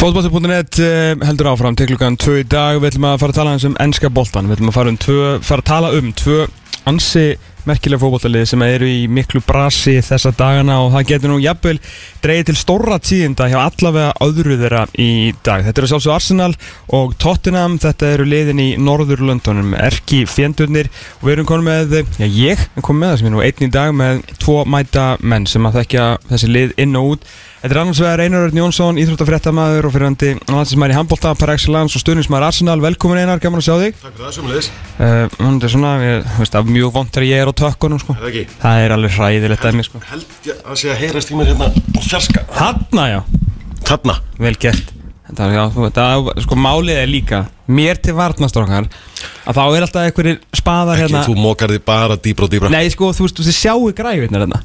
Fótbolti.net uh, heldur áfram til klukkan 2 í dag. Við ætlum að fara að tala um ennska boltan Við ætlum að fara, um tvö, fara að tala um tvö ansi merkilega fótboltalið sem eru í miklu brasi þessa dagana og það getur nú jafnvel dreigið til stóra tíðinda hjá allavega öðru þeirra í dag. Þetta eru sjálfsög Arsenal og Tottenham, þetta eru liðin í Norðurlöndunum, erki fjendurnir. Og við erum konum með, já ég er komið með það sem er nú einn í dag með tvo mæta menn sem að þekkja þessi lið inn og út Þetta er annars vegar Einar Örn Jónsson, íþróttafréttamaður og fyrirhandi landslæsmæri handbólta par excellence og stuðnismæri Arsenal. Velkomin Einar, gaman að sjá þig. Takk fyrir það, sömulegis. Uh, það er svona, ég veist, það er mjög vond þegar ég er á tökkunum, sko. Er það ekki? Það er alveg hræðilegt að mig, sko. Held ég að sé að heyrast í mér hérna fjarska. Hanna, já. Þarna. Vel gert. Þetta, já, þú það, sko, málið er líka, mér til varnastrókar, að þá er alltaf einhverjir spaðar Ekki, hérna. þú mókar þig bara dýbra og dýbra. Nei, sko, þú veist, þú sjáu græðvirnir hérna.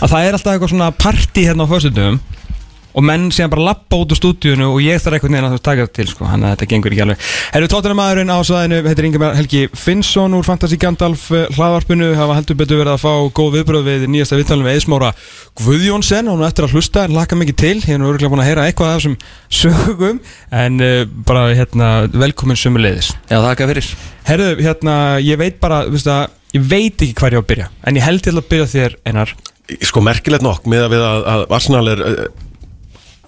að það er alltaf eitthvað svona party hérna á föstundum og menn síðan bara lappa út úr stúdíunu og ég þarf eitthvað neina að þú taka til sko, hann að þetta gengur ekki alveg. Herru tóttina maðurinn á sæðinu, heitir Ingemar Helgi Finnsson úr Fantasí Gandalf eh, hlaðvarpinu, hafa heldur betur verið að fá góð viðbröð við nýjasta vittalum við Eðsmára Guðjónsson og nú eftir að hlusta en laka mikið til, ég er örgulega búin að heyra eitthvað af þessum sögum en uh, bara hérna velkomin sumulegðis Já, þakka fyrir. Herru, hérna, ég veit bara, veist að, ég veit ekki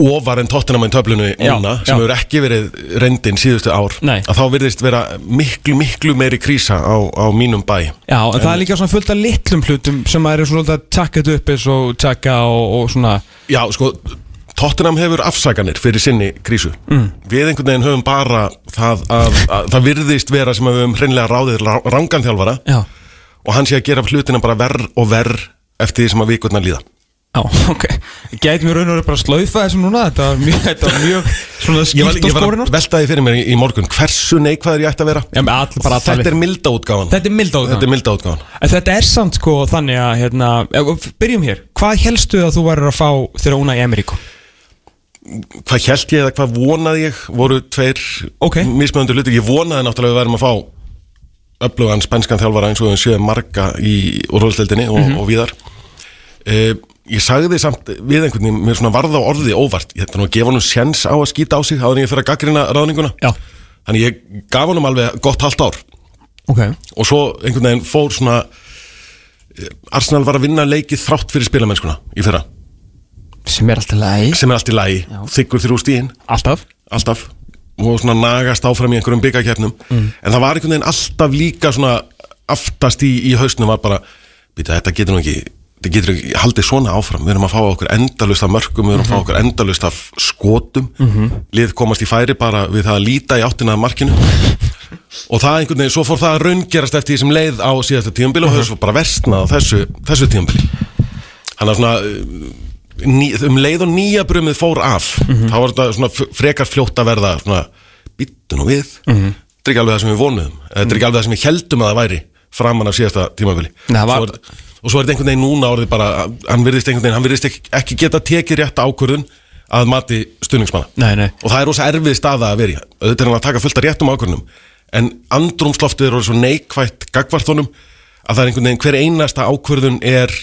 ofar en Tottenham í töflunu já. sem hefur ekki verið reyndin síðustu ár Nei. að þá virðist vera miklu, miklu meiri krísa á, á mínum bæ Já, en, það er líka svona fullt af litlum hlutum sem eru svona að taka þetta upp eins og taka og, og svona Já, sko, Tottenham hefur afsaganir fyrir sinni krísu mm. Við einhvern veginn höfum bara það að, að það virðist vera sem við höfum hreinlega ráðið rángan þjálfara Já, og hann sé að gera hlutina bara verð og verð eftir því sem að vikurnar líða já, ok. Gæti mér raun og verið bara að slaufa þessum núna? Þetta var mjög, þetta var mjög svona Ég var, skýrt á ég var skórinu að velta því fyrir mér í, í morgun hversu neikvæður ég ætti að vera. Já, með all, bara að Þetta er milda útgáfan. Þetta er milda Þetta er milda útgáfan. En þetta er samt sko þannig að hérna, Byrjum hér, hvað helstu að þú værir að fá þegar Una í Ameríku? Hvað held ég eða hvað vonaði ég? Voru tveir Ok. mismöðundur hluti Ég vonaði náttúrulega að við værum að í Ég sagði samt við einhvern veginn mér svona varða á orði óvart. Ég ætla nú að gefa honum sjens á að skýta á sig áður en ég fyrir að gaggrina ráðninguna. Já, Þannig ég gaf honum alveg gott halvt ár. Ok. Og svo einhvern veginn fór svona eh, Arsenal var að vinna leikið þrátt fyrir spilamennskuna í fyrra. Sem er alltaf læg sem er allt í lagi, þykkur þrjú stíðin Alltaf. Alltaf. Og svona nagast áfram í einhverjum byggakernum Mm. en það var einhvern veginn alltaf líka svona aftast í, í hausnum var bara býta, þetta getur nú ekki þetta getur ekki haldið svona áfram. Við erum að fá okkur endalust af mörgum við erum að fá okkur endalust af skotum. Lið komast í færi bara við það að líta í áttina af markinu. Og það einhvern veginn, svo fór það að raungerast eftir því sem leið á síðasta tíðanbíl og þessu bara versnað á þessu, þessu tíðanbíl þannig að svona uh, ný, um leið og nýja brumið fór af þá var þetta svona frekar fljótt að verða svona, býttu nú við. Þetta er ekki alveg það sem við vonuðum. Þetta er ekki alveg það sem við heldum að það væri framan af síðasta tímabili. Nei, og svo er þetta einhvern veginn núna orðið bara hann virðist einhvern veginn, hann virðist ekki, ekki geta tekið rétta ákvörðun að mati stuðningsmanna. Nei, nei. Og það er rosa erfið staða að í. Auðvitað er hann að taka fullt af réttum ákvörnum en andrumsloftið er orðið svo neikvætt gagvartónum að það er einhvern veginn hver einasta ákvörðun er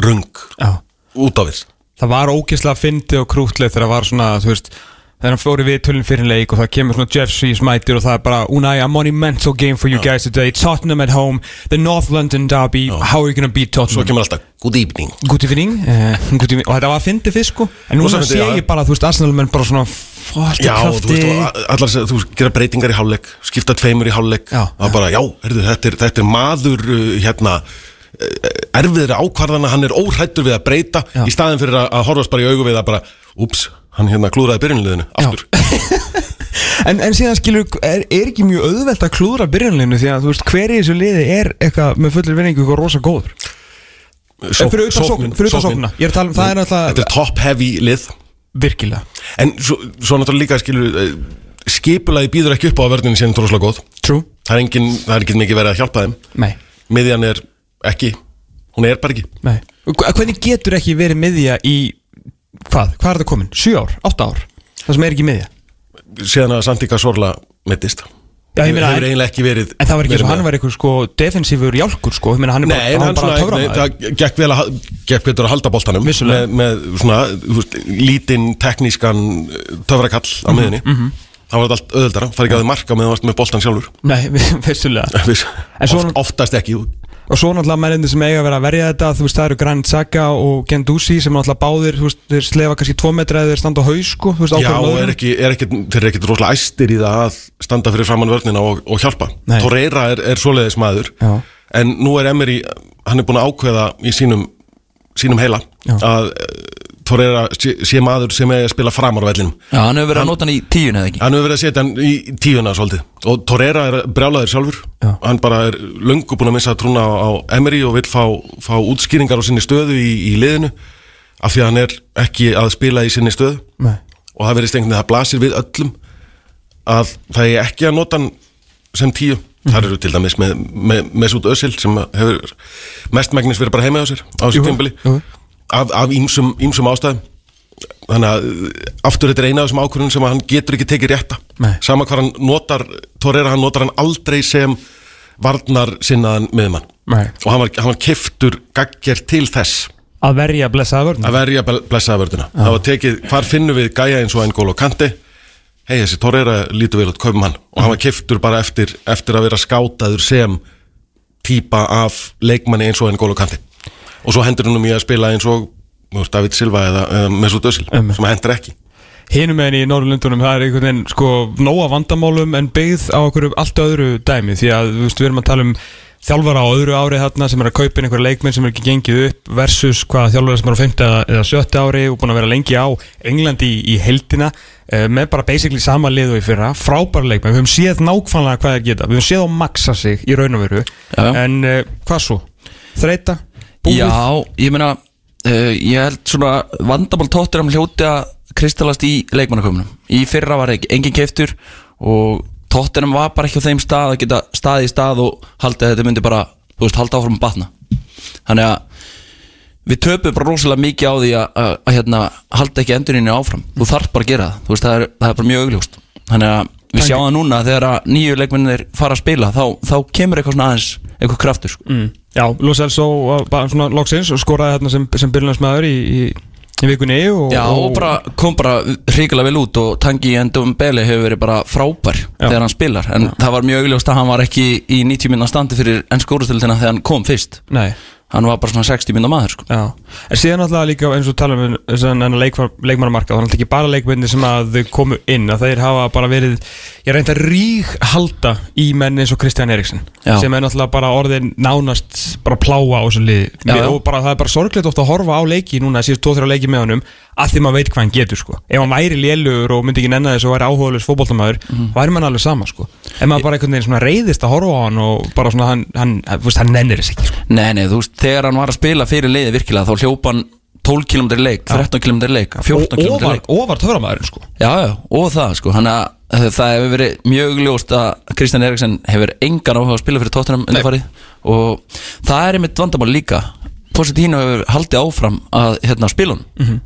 rung Já. Út á við. Það var ógeðslega fyndi og krútleið þegar það var svona, þú veist þegar hann fór í viðtölinn fyrir leik og það kemur svona Jeff Seas mætir og það er bara Unai, a monumental game for you guys today. Tottenham at home, the North London derby. How are you gonna beat svo Tottenham kemur alltaf good evening. Good evening, uh, good evening. Og þetta var fyndi fyrst sko. En núna sé ég bara, þú veist, Arsenal menn bara svona fórstu já, þú krafti veist, og þú gera breytingar í hálfleik skipta tveimur í hálfleik. Er bara, já, heyrðu, þetta, er, þetta er maður uh, hérna uh, erfiðri ákvarðana, hann er óhrættur við að breyta Já. í staðin fyrir að, að horfast bara í augu við að bara, ups, hann hérna klúraði byrjunliðinu aftur. En, en síðan skilur, er, er ekki mjög auðvelt að klúðra byrjanlinu því að þú veist, hver í þessu liði er eitthvað með fullir vinningu eitthvað rosa góður? Sókn- fyrir utan sóknin- sókn- fyrir utan sóknin. sóknina. Ég er að tala um- það er náttúrulega- Þetta er top heavy lið. Virkilega. En svo, svo náttúrulega líka skilur skipulaði býður ekki upp á að vörðinu síðan tróðslega góð. True, Það er engin, það er ekki mikið verið að hjálpa þeim. Nei. Miðjan er ekki, hún er bara ekki. Nei. Hvernig getur ekki verið miðja í hvað? Hvað er það komin? 7 ár? 8 ár? Það sem er ekki miðja? Síðan að Sandíka Sorla mittist Já, ég meina, hefur eiginlega ekki verið En það var ekki svo með. hann var eitthvað sko defensífur jálkur sko, ég meina hann er Nei, bara, en hann hann bara svona, nei, töframaður það gekk vel að, gekk betur að halda Vissulega. með, með svona, þú veist, lítinn teknískan uh, töfrakall á Mhm, miðunni það var allt öðuldara, fari ekki að þið marka með það með boltan sjálfur Nei, vissulega Viss, En svo- Oft, oftast ekki Og svo náttúrulega mennindi sem eiga að vera að verja þetta Þú veist, það eru Granit Xhaka og Gendouzi sem náttúrulega báðir, þú veist, þeir slefa kannski tvo metra eða þeir standa á haus, sko, veist, Já, er ekki, er ekki, þeir eru ekkit rosalega æstir í það að standa fyrir framann vörnina og, og hjálpa. Torreira er, er svoleiðis maður Já. en nú er Emery, hann er búin að ákveða í sínum, sínum heila Já. að Torreira sé, sé maður sem er að spila framar á vellinum. Já, hann hefur verið að nota hann í tíun eða ekki? Hann hefur verið að setja hann í tíuna svolítið. Og Torreira er brjálaður sjálfur. Já. hann bara er löngu búin að missa trúna á, á Emery og vil fá, fá útskýringar á sinni stöðu í, í liðinu af því að hann er ekki að spila í sinni stöðu. Nei. og það einhvern veginn, það blasir við öllum að það er ekki að nota hann sem tíu. Þar eru til dæmis með, með, með Mesut Özil sem hefur mestmægnis verið bara heima á sér á þessu tímbili jú. af, af ímsum, ástæðum. Þannig að uh, aftur þetta er eina af þessum ákvörðun sem hann getur ekki tekið rétta. Nei. sama hvað hann notar Torreira, hann notar hann aldrei sem varnar sinnaðan miðmann Nei. og hann var, hann var kiftur gagger til þess. Að verja blessaða vörn að verja ble- blessaða vördina það var tekið, hvar finnum við gæja eins og N'Golo Kanti hei þessi Torreira lítur vel út, kaupum hann. Og hann var kiftur bara eftir, eftir að vera skátaður sem típa af leikmanni eins og N'Golo Kanti og svo hendur hann um í að spila eins og þú veist, David Silva eða, eða Mesut Özil Einmitt. sem hendur ekki Hinum meginn í Norrlundunum, það er einhvern veginn sko nóga vandamálum en byggð á okkur allt öðru dæmi því að þú veist, við erum að tala um þjálfara á öðru ári þarna sem er að kaupa inn einhverja leikmenn sem er ekki gengið upp versus hvað þjálfara sem er á 5. eða, eða 7. ári og búin að vera lengi á Englandi í, í heldina uh, með bara basically sama lið og í fyrra frábæra leikmenn, við höfum séð nákvæmlega hvað það geta við höfum séð á maxa sig í raun og veru en uh, hvað svo? Þreita? Búið? Já, ég meina uh, ég held svona vandamál tóttir um hljóti að kristalast í leikmannaköfunum í fyrra var ekki engin keiftur og tóttinum var bara ekki á þeim stað að geta staði í stað og haldi að þetta myndi bara, þú veist, halda áfram að batna þannig að við töpum bara rosalega mikið á því að, að, að hérna, halda ekki endurinni áfram þú þarf bara að gera það, þú veist, það er, það er bara mjög augljóst þannig að við sjáum það núna þegar að nýju leikmennir fara að spila þá, þá kemur eitthvað svona aðeins eitthvað kraftur sko. Mm. Já, Lo Celso var svona loksins og skoraði hérna sem, sem byrjunarnsmaður í, í, í vikunni og, Já, og bara, kom bara hrikalega vel út og Tangi Endum Bele hefur verið bara frábær Já. þegar hann spilar en það var mjög augljóst að hann var ekki í 90 minna standi fyrir ennsk úrstildina þegar hann kom fyrst. Nei, hann var bara svona 60 minna maður sko. En síðan náttúrulega líka eins og tala um leikmannamarka, þannig að ekki bara leikmenni sem að þau komu inn, að þeir hafa bara verið ég reynda rík halda í menn eins og Kristján Eriksson Já. sem er náttúrulega bara orðin nánast bara pláa á þessu liði Já, já. og bara, það er bara sorglegt ofta að horfa á leiki núna síðust 2-3 leiki með honum að því maður veit hvað hann getur sko. Ef hann væri lélugur og myndi ekki nenna þess og væri áhugaðlust fótboltamæður, Mhm. væri mann alveg sama sko. Ef maður bara einhvern veginn reyðist að horfa á hann og bara svona hann, hann, hann, hann, nennir þess ekki sko. Nei, nei, þú veist, þegar hann var að spila fyrir leiði virkilega þá hljópa hann 12 km leik 13 km leik, 14 og, km leik. og var töframæðurinn sko. Já, já, og það sko. Hann að það hefur verið mjög ljóst að Kristján Eriksson hefur engan áhuga að spila fyrir tóttunum og það er einmitt vandamál líka. Positino hefur haldið áfram að hérna spila hann Mhm.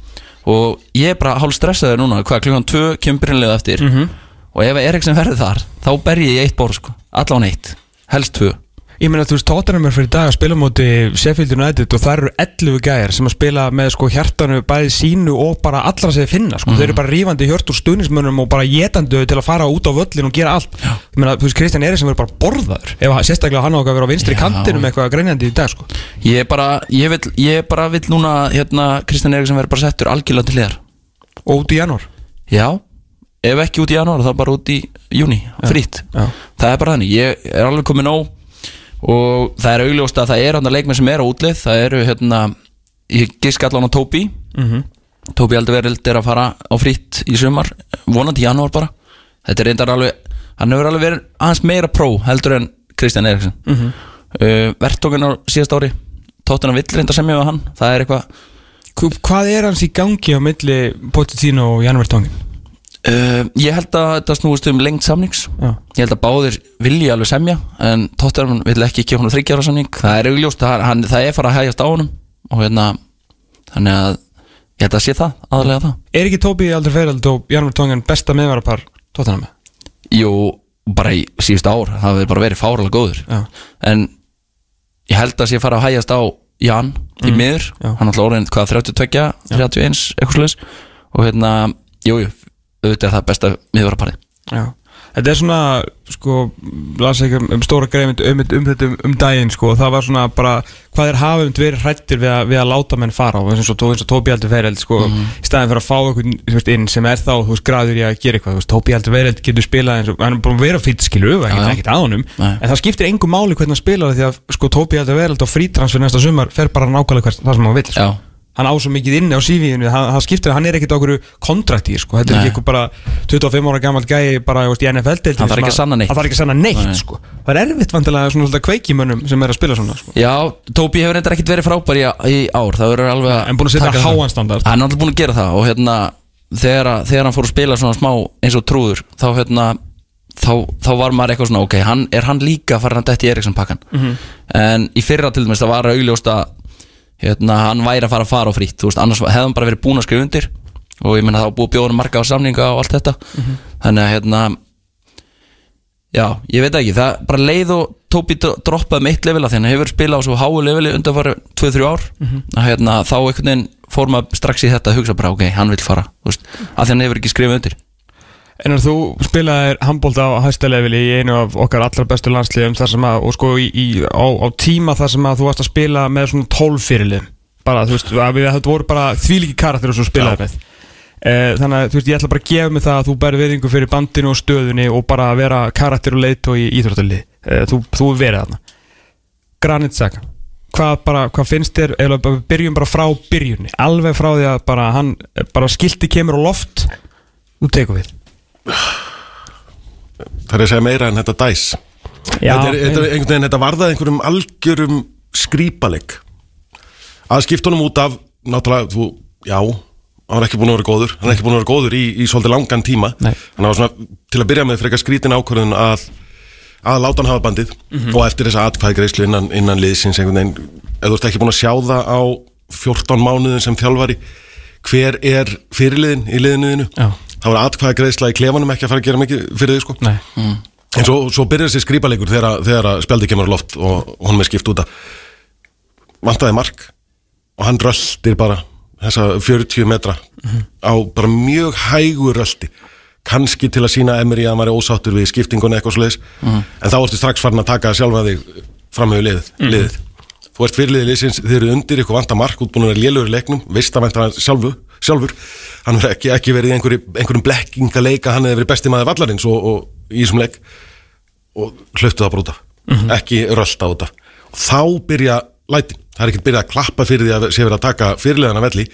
Og ég er bara hálf stressaður núna hvað klukkan 2 kemur byrjanlega eftir. Mhm. og ef Eriksson verður þar þá ber ég eitt borð sko, allan eitt. Helst 2 Ég meina þú veist, Tottenham er fyrir dag að spila á móti Sheffield United og það eru 11 gæjar sem að spila með sko hjartanu bæði sínu og bara allra sem þið finna sko. Þeir eru bara rífandi hjört úr stuðnismönnum og bara getandu til að fara út á völlin og gera allt Já. Ég meina, þú veist, Kristján Eriksson verður bara borðaður ef að- sérstaklega hann á að vera á vinstri Já. kantinum eitthvað greinjandi í dag sko. ég bara, ég vil, ég bara vil núna hérna Kristján Eriksson verður bara settur algjörlega til hliðar og út í janúar Já, ef ekki út í janúar þá bara út í júni, frýtt Já. Það er bara þannig, ég er alveg komin nóg og það er augljóst að það er hann leikmenn sem er á útlið, það eru hérna, ég giska allan á Tóbi. Mm Tóbi Aldervereld er að fara á frýtt í sumar, vonandi í janúar bara. Þetta er reyndar alveg, hann hefur alveg verið aðeins meira pró heldur en Kristján Eriksson mm Mhm. uh, Vertókin á síðast ári Tóttina vill reynda semja við hann. Það er eitthvað Hv- Hvað er hans í gangi á milli Pochettino og Janúar Tongin? Uh, ég held að þetta snúist um lengt samnings Já. Ég held að báðir vilji alveg semja en Tottenham vill ekki gefa hann þryggjára samning það er augljóst, það, hann, það er fara að hægjast á honum og hérna þannig að ég held að sé það, aðalega það Er ekki Tóbi Alderfereld og Janúar Tongin besta meðvarapar Tottenham? Jú, bara í síðust ár það hefur bara verið fáralega góður Já. en ég held að sé fara að hægjast á Jan í miður, Mm. Já. hann alltaf orðin hvað 32, 31, eitthvað slags og hérna, jú, jú auðvitað er það besta miðvaraparið Já. Þetta er svona, sko, las ekki um, um stóra greið um, um, um um, daginn, sko, og það var svona bara, hvað er hafund verið hrættir við, að- við að láta menn fara og eins og, og Tóbi Aldur Veireld, sko, í staðin fyrir að fá einhvern inn sem er þá, þú veist, graður í að gera eitthvað, þú veist, Tóbi Aldur Veireld getur spilað eins og, hann er búin að vera fýtt, skilu, ekkert, já. ekkert Nei. en það skiptir engum máli hvernig hann spilar það því að, sko, Tóbi Aldur Veireld á frítransfer næsta sumar fer bara nákvæmlega hvert, það sem hann vill, sko Já, hann á svo mikið inni á CV-inu það, það skiptir, hann er ekkert okkur kontrakti sko. þetta er Nei. ekki eitthvað bara 25 ára gammal gæi bara veist, í NFL -deildinni Hann þarf ekki að sanna neitt. ekki að sanna neitt Nei. sko. það er erfitt vantilega svona kveikimönnum sem er að spila svona sko. já Tóbi hefur reyndar ekkit verið frábær í, í ár það verður alveg en búin að setja taka það. háan standard Hann er alltaf búin að gera það og hérna þegar, að- þegar hann fór að spila svona smá eins og trúður þá hérna þá, þá var maður eitthvað svona ok, hann, er hann líka farin að detti í Eriksson pakkan Mhm. en í fyrra til dæmis það var augljóst að hérna, hann væri að fara að fara á veist, annars hann bara verið búin að skrifa undir. Og ég það var búið bjóðunum marga á samninga og allt þetta. Mhm. þannig að hérna já, ég veit ekki, það bara leið og Tóbi dro- droppaði um eitt levela því hann hefur spilað á svo háu leveli undanfara 2-3 ár. Að hérna, þá einhvern veginn fór maður strax í þetta að hugsa bara ok, hann vil fara, þú veist, að hann hefur ekki skrifað undir en er þú spilaðir handbólta á hæsta leveli í einu af okkar allra bestu landsliðum þar sem að, og sko í, í, á, á tíma þar sem að þú varst að spila með svona 12 fyrirlið. Bara, þú veist, við, þetta voru bara þvílíki karakter og svo spilaði með. Eh, þannig að þú veist, ég ætla bara að gefa mig það að þú bæri viðingu fyrir bandinu og stöðunni og bara að vera karakter og leitt og í íþróttalið. Þú, þú er verið þarna. Granit Xhaka hvað, bara, hvað finnst þér, eða byrjum bara frá byrjunni, alveg frá því að bara hann, bara skilti kemur á loft. Þú tekur við Það er að segja meira en þetta dæs Já, þetta, er, þetta, er einhvern veginn, þetta varðað einhverjum algjörum skrýpaleg að skipta honum út af náttúrulega, þú, já hann er ekki búin að vera góður, hann er ekki búin að vera góður í, í svolítið langan tíma. Nei. hann var svona, til að byrja með frekar skrítin ákvörðun að, að láta hann hafa bandið. Og eftir þessa atkvæði greiðslu innan, innan liðsins einhvern veginn, ef þú ert ekki búin að sjá það á 14 mánuðin sem þjálfari hver er fyrirliðin í liðinuðinu, Já. Þá er atkvæði greiðsla í klefanum ekki að fara að gera mikið fyrir því sko. Nei, En svo, svo byrjar þessi skrýpalegur þegar, þegar spjaldi kemur á loft og, og hann með skipt út að vantaði mark og hann röldir bara þessa 40 metra á bara mjög hægur röldi kannski til að sína Emery að hann væri ósáttur við skiptingunni eitthvað svoleiðis. En þá ertu strax farin að taka sjálfa þig framhefur liðið, liðið. þú ert fyrirliðið liðsins, þið eru undir eitthvað vanta mark útbúin að vera lélögur í leiknum, veist að vanta hann sjálfu, sjálfur. Hann verður ekki, ekki verið í einhverju, einhverjum blekkingaleika, hann hefur verið besti maður vallarins og, og í þessum leik. Og hlöftu það bara út af. Ekki rölda út af. Og þá byrja lætin, það er ekkert byrjað að klappa fyrir því að sé verið að taka fyrirleðana velli.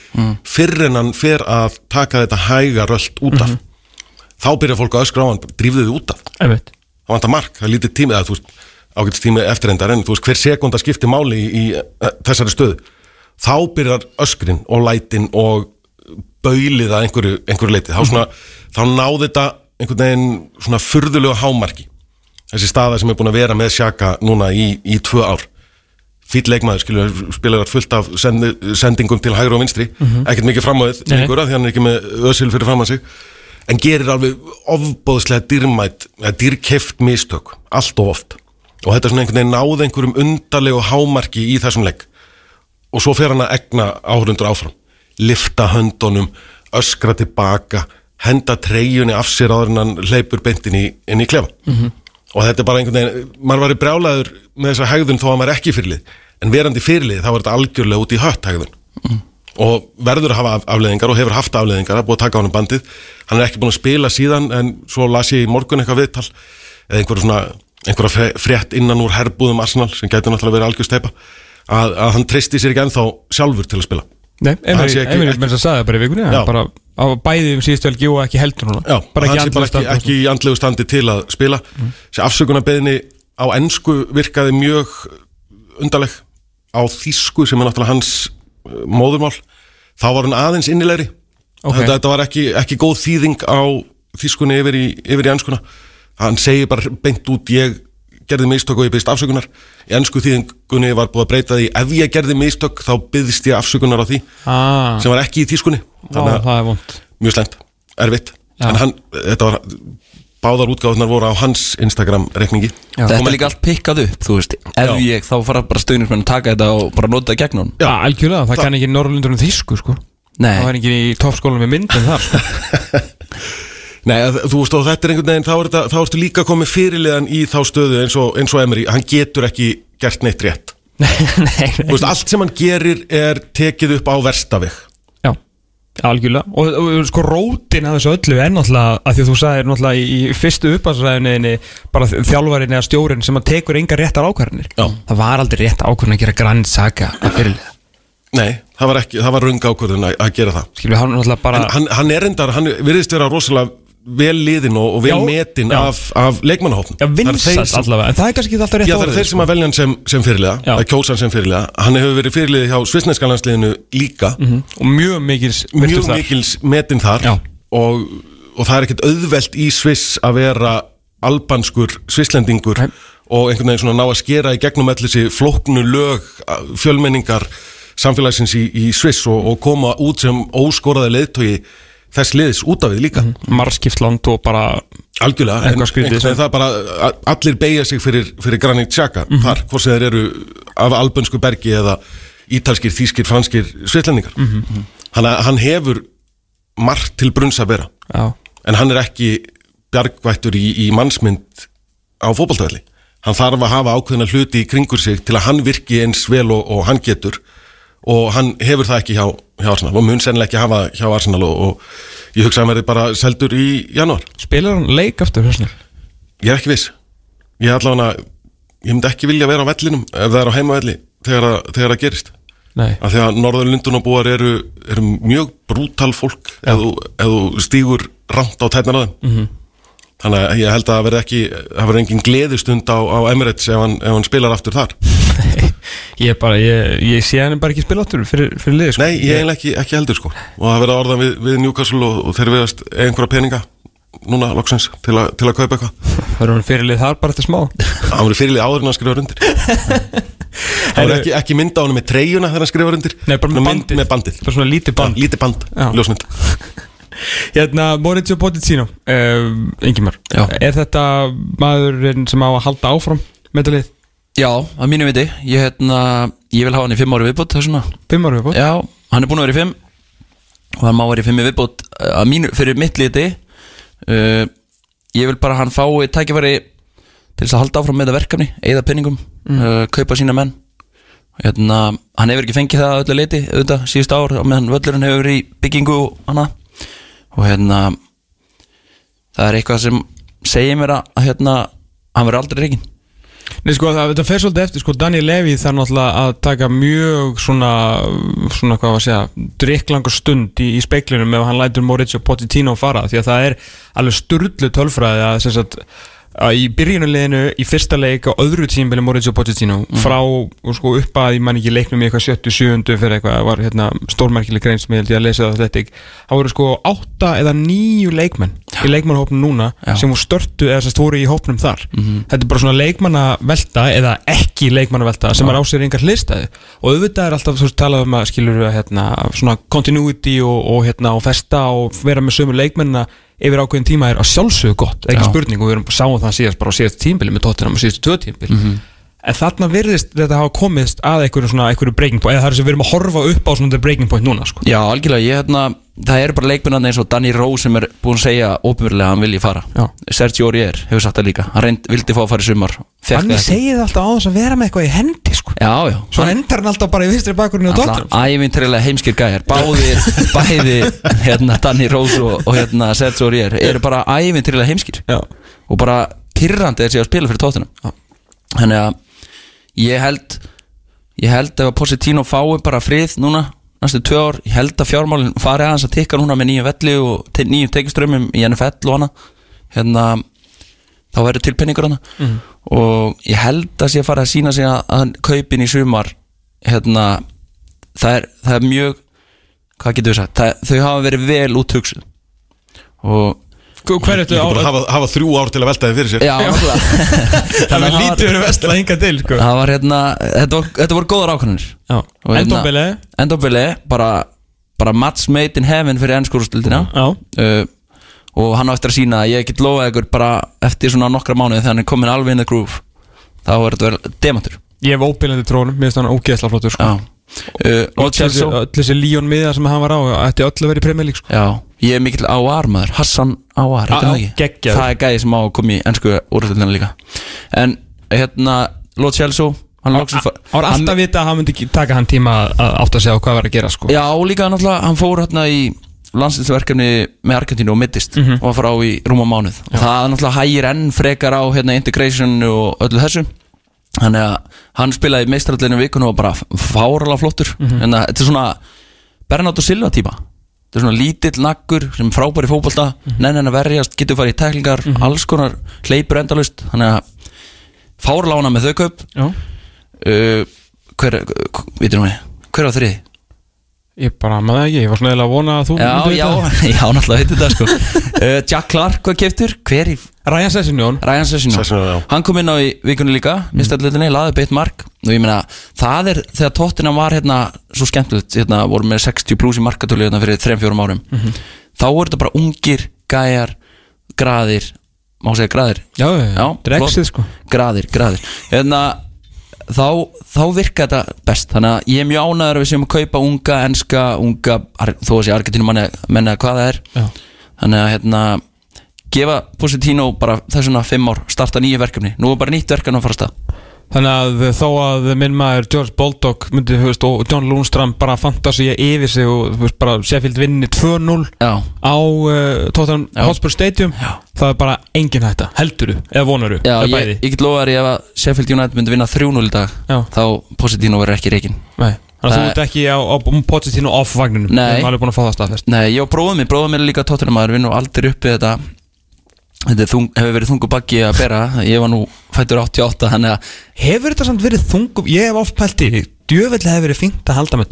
Fyrr en hann fer að taka þetta hæga röld út af. Þá byrja fólk að öskra á hann, drífðu þið út af. Það vantar mark, það er lítið tími eða þú veist, ágætist tími eftirrendar en þú veist hver sekunda skiptir máli í, í uh, þessari stöðu. Þá byrjar öskrin og lætin og baulið að einhverju, einhverju leiti þá, svona, þá náði þetta einhvern veginn svona furðulegu hámarki. Þessi staða sem er búin að vera með sjaka núna í, í tvö ár. Fýll leikmaður, skilur, spilaðar fullt af sendi, sendingum til hægri og vinstri. Ekkert mikið framöðið Nei. lengur af því hann er ekki með ösil fyrir fram að sig. En gerir alveg ofbóðslega dýrmætt, dýrkeft mistök allt of oft. Og þetta er svona einhvern veginn náð einhverjum undarlegu hámarki í þessum leik. Og svo fer hann að egna áhörundur áfram lifta höndunum, öskra tilbaka henda treyjunni af sér áður en hann hleypur beintin í, inn í klefa og þetta er bara einhvern veginn maður var í brjálaður með þessa hegðun þó að maður er ekki fyrirlið. En verandi fyrirlið þá er þetta algjörlega út í hött hegðun. Og verður að hafa af- afleiðingar og hefur haft afleiðingar að búið að taka hann bandið. Hann er ekki búin að spila síðan en svo las ég í morgun eitthvað viðtal eða einhverja svona einhverja frétt innan úr herbúðum Arsenal sem gæti náttúrulega verið algjörsteipa að, að hann treysti sér ekki ennþá sjálfur til að spila Nei, Emil með þess að sagði það bara í vikunni hann bara á bæði um síðustu helgi og ekki heldur núna. Já, bara hann ekki sé bara ekki, ekki í andlegu standi til að spila. Mm. Þessi afsökunarbeðni á ensku virkaði mjög undarleg. Á þýsku sem er náttúrulega hans uh, móðurmál þá var hann aðeins innilegri. Ok. þetta, þetta var ekki, ekki góð þýðing á þýskunni yfir í, yfir í enskuna. Hann segir bara beint út ég gerði mistök og ég byggst afsökunar. Í ennsku þýðingunni var búið að breyta því. Ef ég gerði mistök þá byggðist ég afsökunar á því ah, sem var ekki í þýskunni. Vá, þannig að það er vond mjög slæmt, erfitt. Já. en hann, þetta var báðar útgáðunar voru á hans Instagram reikningi. Þetta er líka allt pikkað upp, þú veist. Ef Já. ég, þá fara bara stöðnismenn að taka þetta og bara nota það gegn hún Já, algjörlega, það, kann ekki Norrlundur um þýsku sko. Nei, Það var ekki í toppskólanum með myndin þar sko. Nei, að, þú veist og þetta er einhvern veginn þá, er þetta, þá ertu líka komið fyrirliðan í þá stöðu eins og, eins og Emery, hann getur ekki gert neitt rétt. Nei, nei, Þú veist, allt sem hann gerir er tekið upp á verstaveg Já, algjörlega. Og, og, og sko rótin að þessu öllu er náttúrulega að því að þú sagðir náttúrulega í, í fyrstu upphansræðinni bara þjálfarin eða stjórin sem að tekur enga réttar ákvarðinir Já. Það var aldrei rétt ákvarðin að gera grann saga að fyrirliða. Nei, það var, ekki, það var rung ákvörðun að, gera það. Skilur við hann bara En hann, hann er endar, hann virðist vera rosalega vel liðin og, og vel Já, metin já. af, af leikmannahófn Já, vinsast allavega, en það er kannski ekki alltaf rétt Já, það er þeir sem að velja hann sem, sem fyrirliða Já. að kjósa hann sem fyrirliða. Hann hefur verið fyrirliði hjá svisneska landsliðinu líka. Sko. og mjög mikils Mjög mikils metin þar. Og, og það er ekkert auðvelt í Sviss að vera albanskur svisslendingur Nei. og einhvern veginn svona ná að skera í gegnum allir þessi flóknu lög fjölmenningar samfélagsins í, í Sviss og, og koma út sem óskoraði leiðtogi þess liðs út af við líka. Marskipt land og bara Algjörlega, en sem- það er bara allir beigja sig fyrir, fyrir Granit Xhaka þar, hvort sem þeir eru af albönsku bergi eða ítalskir, þýskir, franskir svislendingar hann, hann hefur margt til brunns að vera Já, en hann er ekki bjargvættur í, í mannsmynd á fótboltavelli. Hann þarf að hafa ákveðna hluti í kringur sig til að hann virki eins vel og, og hann getur og hann hefur það ekki hjá, hjá Arsenal og mun sennilega ekki hafa hjá Arsenal og, og ég hugsa að hann verði bara seldur í janúar. Spilar hann leik aftur hessna? Ég er ekki viss. Ég er allavega Ég myndi ekki vilja vera á vellinum ef það er á heimavelli þegar, þegar það gerist. Nei, af því að norður Lundunabúar eru, eru mjög brútal fólk þú, ef þú stígur rámt á tætnar á þeim. -hmm. Þannig að ég held að það verði ekki það verði engin gleðistund á, á Emirates ef hann, ef hann spilar aftur þar. Ég bara, ég, ég sé hann bara ekki spila aftur fyrir, fyrir liði sko. Nei, ég eiginlega ekki, ekki heldur sko. Og það verði orðan við, við Newcastle og, og þeir veðast einhverja peninga núna loksins til, a, til að kaupa eitthvað. Það er hann fyrir lið þar bara eftir smá. Hann verið fyrirlið áður en hann skrifa undir. Það verður ekki, ekki mynda á hann með treyjuna þegar hann skrifa undir. Nei, bara með bandið. með bandið. Bara svona lítið band Hérna, Maurizio Pochettino uh, Ingimar, Já. er þetta maðurinn sem á að halda áfram með þetta lið? já, að mínu viti. Ég, hérna, ég vil hafa hann í fimm ári viðbútt þessuna Fimm ára viðbútt? Já, hann er búin að vera í fimm. Og hann má vera í fimm í viðbútt uh, að mínu, fyrir mitt liti. Uh, ég vil bara hann fái tækifæri til þess að halda áfram með það verkefni eða penningum, uh, kaupa sína menn. Hérna, hann hefur ekki fengið það að öllu liti, auðvitað, síðust ár meðan völlurinn hefur verið í byggingu og annað og hérna það er eitthvað sem segir mér að, hérna, hann verður aldrei reygin Nei sko það, þetta fer svolítið eftir sko Daniel Levy þarf náttúrulega að taka mjög svona, svona hvað var að segja drikklangur stund í, í speiklinum ef hann lætur Maurizio Pochettino fara því að það er alveg sturlu tölfræði að, sem sagt, í byrjunuleginu í fyrsta leik á öðru tímbili Maurizio Pochettino frá sko, upp að ég man ekki leiknum í eitthvað 77 fyrir eitthvað var hérna, stórmerkileg grein sem ég held ég að lesa það þetta það voru sko 8 eða 9 leikmenn í leikmannhópnum núna Já. sem voru störtu eða sem voru í hópnum þar. Þetta er bara svona leikmannavelta eða ekki leikmannavelta sem er á sér engar hlistæði og auðvitað er alltaf þú veist talað um að skilur við hérna, svona continuity og, og, hérna, og festa og vera með sömu leikmennina yfir ákveðin tíma er að sjálfsögðu gott ekki Já. spurning og við erum sáum það síðast bara á síðast tímbili með tóttina og síðast tvö tímbili en þarna virðist þetta hafa komist að einhverju svona einhverju breaking point eða það er sem við erum að horfa upp á svona breaking point núna sko. Já, algjörlega, ég hérna það eru bara leikmennarnir eins og Danny Rose sem er búin að segja óbyrlega að hann vilji fara. Já. Sergio Aurier hefur sagt það líka. Hann reynd, vildi fá að fara í sumar. Hann það alltaf á þess að vera með eitthvað í hendi sko. Já, já, svo endar hann alltaf bara í vinstri bakgrunni og tóttunum Alltaf ævintrilega heimskir gæjar. Báðir, bæði hérna, Danny Rose og, og hérna, Sergio Aurier eru bara ævintrilega heimskir. Já. og bara pyrrandi er sér að spila fyrir tóttunum Þannig að ég held ég held ef að Positino fái bara frið núna næstu tvö ár, ég held að fjármálin fari aðeins að tikka núna með nýju velli og te nýjum tekiströmmum í NFL og hana. Hérna þá verður til penningur hana. Mhm. og ég held að sé að fara að sína sig að, kaupin í sumar hérna það er, það er mjög hvað getur við sagt, það, þau hafa verið vel út hugsuð og hver er þetta hafa, hafa þrjú ár til að velta þið fyrir sér. Já, það er að lítið verið vestla hinga til sko. það var hérna þetta, var, þetta voru góðar hérna- Endombele Endombele, bara, bara match made in heaven fyrir ennskúrustildina Já. uh, og hann á eftir að sína að ég get lofað ykkur bara eftir svona nokkra mánuði þegar hann er komin alveg inn the groove þá er þetta vel demantur. Ég hef óbyrjandi trónum, mér finnst hann ógeðsla flottur sko. Já. Uh, Og öll þessi Líón miða sem hann var á Ætti öll að vera í Premier League sko. Já, ég er mikill Áar maður Hassan Áar, heitir hann ekki. Það er gæði sem á að koma í ennsku úrstæðina líka En hérna, Lo Celso Hann er alltaf vita að hann myndi taka hann tíma að- að átta sig á hvað var að gera sko. Já, líka náttúrulega, hann fór hérna í landslýsverkefni með Argentínu og mittist Mhm. og var fara á í rúma mánuð og það náttúrulega hægir enn frekar á hérna, integration og öllu þessu þannig að hann spilaði meistrarallinu vikun og bara fárala flottur Mhm. en það, þetta er svona Bernardo Silva típa þetta er svona lítill naggur sem er frábær í fótbolta mm Mhm. að verjast, getur farið í tæklingar alls konar, hleypur endalust þannig að fárlána með þau Já. uh, hver, veitum við hver á þriði? Ég bara, maður ekki, ég var svona eða að vona að þú Já, já, já, náttúrulega veitum þetta sko uh, Jack Clark var keftur, hver í það. Ryan Sessinjón Ryan já. Hann kom inn á í vikunni líka, Mm. mistallutinni, laði beitt mark og ég meina, það er þegar tóttina var hérna svo skemmtilegt, hérna voru með 60 pluss í markatölu hérna fyrir 3-4 árum Mhm. þá voru þetta bara ungir, gæjar graðir, má segja graðir Já, já, flott. sko graðir, graðir hérna, þá, þá virka þetta best þannig að ég er mjög ánæður að við séum að kaupa unga, enska, unga þó að sé Argentínu menna hvað það er Já. þannig að hérna gefa Positino bara þessuna fimm ár starta nýju verkefni, nú er bara nýtt verkefni að fara að stað Þannig að þó að minn maður George Baldock myndi, veist, og John Lundström bara fantasía yfir sig og veist, bara Sheffield vinni 2-0 Já, á uh, Tottenham. Hotspur Stadium Já. það er bara engin hætta, helduru eða vonuru, já eða ég, bæði ég get lofa þér ef að Sheffield United myndi vinna 3-0 í dag Já. þá Positino verður ekki reikin Nei. Þannig að þú ert ekki á, á Pochettino off vagninum Nei. Að Nei, ég minn, bróðum minn er líka tóttunum maður við nú aldrei uppi þetta þetta þung, hefur verið þungu baggi að bera ég var nú fættur 88 þannig að Hefur þetta samt verið þungum, ég hef oft pælt í því Djöfell hefur verið fínt að halda með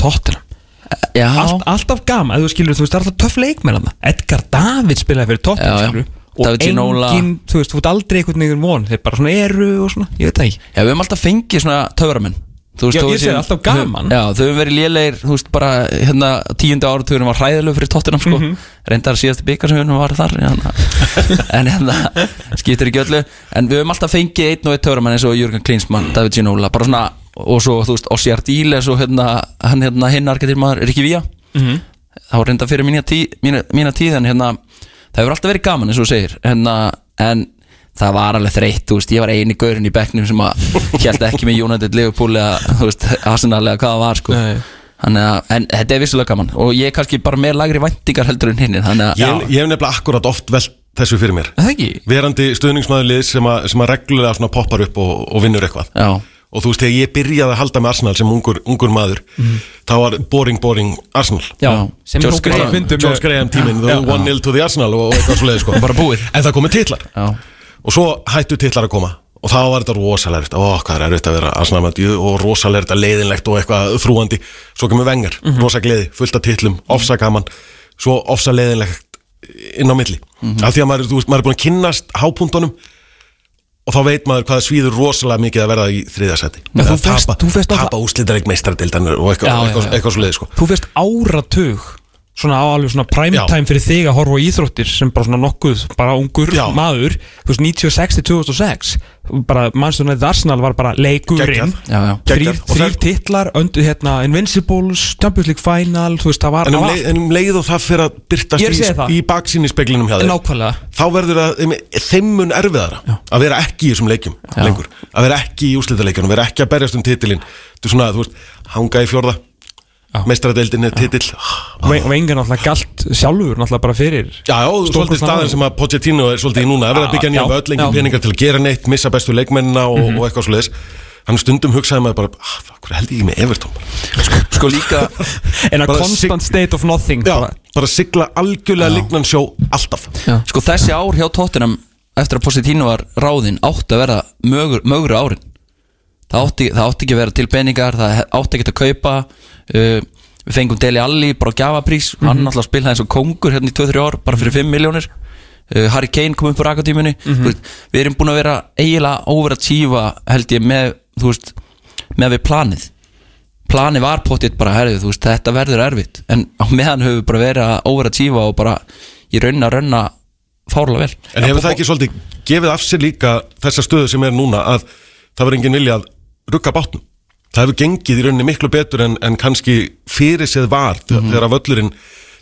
já, Allt, Alltaf gama, þú skilur, þú veist, það er alltaf töff leikmenn þarna. Edgar David spilaði fyrir já. skilur, David Og Ginola. engin, þú veist, þú ert aldrei einhvern veginn von Þeir bara svona eru og svona, ég veit það ekki Já, við höfum alltaf fengið svona töframenn Þú Já, ég séum- alltaf gaman. Já, þau höfum verið lélegir, þú veist, bara hérna tíundu áratugurum var hræðilegu fyrir tóttinam sko Mhm. Reyndar síðasti byggar sem við höfum var þar hérna. En hérna, skiptir ekki öllu En við höfum alltaf fengið einn og einn töframenn eins og Jürgen Klinsmann, David Ginola Bara svona, og svo, þú veist, Ossi Ardíles og hérna, hann hérna hinn argetir maður, Rikki Vía Mhm. Það var reynda fyrir mína, tí, mína, mína tíð En hérna, það hefur alltaf verið gaman eins og segir hérna, En það var alveg þreytt, þú veist, ég var eini gaurinn í bekknum sem að held ekki með United, Liverpool eða, þú veist, Arsenal eða hvað það var, sko. Nei. Þannig að, en þetta er vissulega gaman. Og ég er kannski bara með lagri væntingar heldur en hinn þannig að, Ég, ég hef nefnilega akkurat oft velt þessu fyrir mér. Það ekki? Verandi stuðningsmaðurlið sem, að- sem að reglulega svona poppar upp og, og vinnur eitthvað. Já, Og þú veist, þegar ég byrjaði að halda með Arsenal sem ungur, ungur maður þá var boring, boring Arsenal. Já, sem George er ógeðslega Graham. fyndið George með- Graham tíminn, Já. 1-0 to the Arsenal og, og eitthvað svo leiði sko. Bara búið. En það komið titlar. Já, og svo hættu titlar að koma. Og þá var þetta rosalegt, ó hvað er erfitt að vera djú og rosalegt að leiðinlegt og eitthvað þrúandi, svo kemur vengar mm Mhm. rosa gleði, fullt af titlum, ofsa gaman. Svo ofsa leiðinlegt inn á milli, Mhm. af því að maður, veist, maður er búin að kynnast hápuntunum og þá veit maður hvað svíður rosalega mikið að verða í þriðasæti Já, þú þú fékkst tapa úslitareik meistaradeildanar og eitthvað, eitthvað, já. eitthvað svo leiði sko. Þú fyrst áratug svona á alveg svona prime Já. time fyrir þig að horfa á íþróttir sem bara svona nokkuð bara ungur Já. maður þú veist 96 til 2006 bara Manchester United Arsenal var bara leikurinn já, já. þrýr, titlar öndu hérna Invincibles, Champions League Final þú veist það var, En um, leið, en um leið og það fyrir að byrtast að í, í baksinn í speklinum hjá þér nákvæmlega þá verður það þeim mun erfiðara að vera ekki í þessum leikjum Já. lengur að vera ekki í úslitaleikjunum, vera ekki að berjast um titilin þú veist, hanga í fjórða Já. meistaradeildin er titil og engar náttúrulega galt sjálfur náttúrulega bara fyrir Já, já, svolítið árangur. sem að Pochettino er svolítið í núna, að vera að byggja nýja engin já. peningar til að gera neitt missa bestu leikmennina og, og eitthvað svo leiðis hann stundum hugsaði maður bara, ah, hvað held ég með Everton sko líka en að constant state of nothing Já, bara, bara sigla algjörlega lignan sjó alltaf. Já. sko þessi ár hjá tóttinam eftir að Positino var ráðinn átti að vera mögur, mögru árin það átti, það átti ekki að vera til peningar það átti ekki að kaupa uh, við fengum Deli Alli bara á gjafaprís Mhm. hann alltaf spilaði eins og kongur hérna í 2-3 ár bara fyrir 5 miljónir uh, Harry Kane kom upp á rakatímunni Mhm. veist, við erum búin að vera eiginlega overachieva held ég með þú veist, með við planið planið var pottitt bara herrið, þú veist, þetta verður erfitt en á meðan höfum við bara verið að overachieva og bara í raun að raunna fárlega vel En hefur það ekki svolítið gefið af sér líka þessa stöðu sem er núna að það verður enginn vilja að rugga bátnum. Það hefur gengið í rauninni miklu betur en, en kannski fyrir séð var þegar að völlurinn,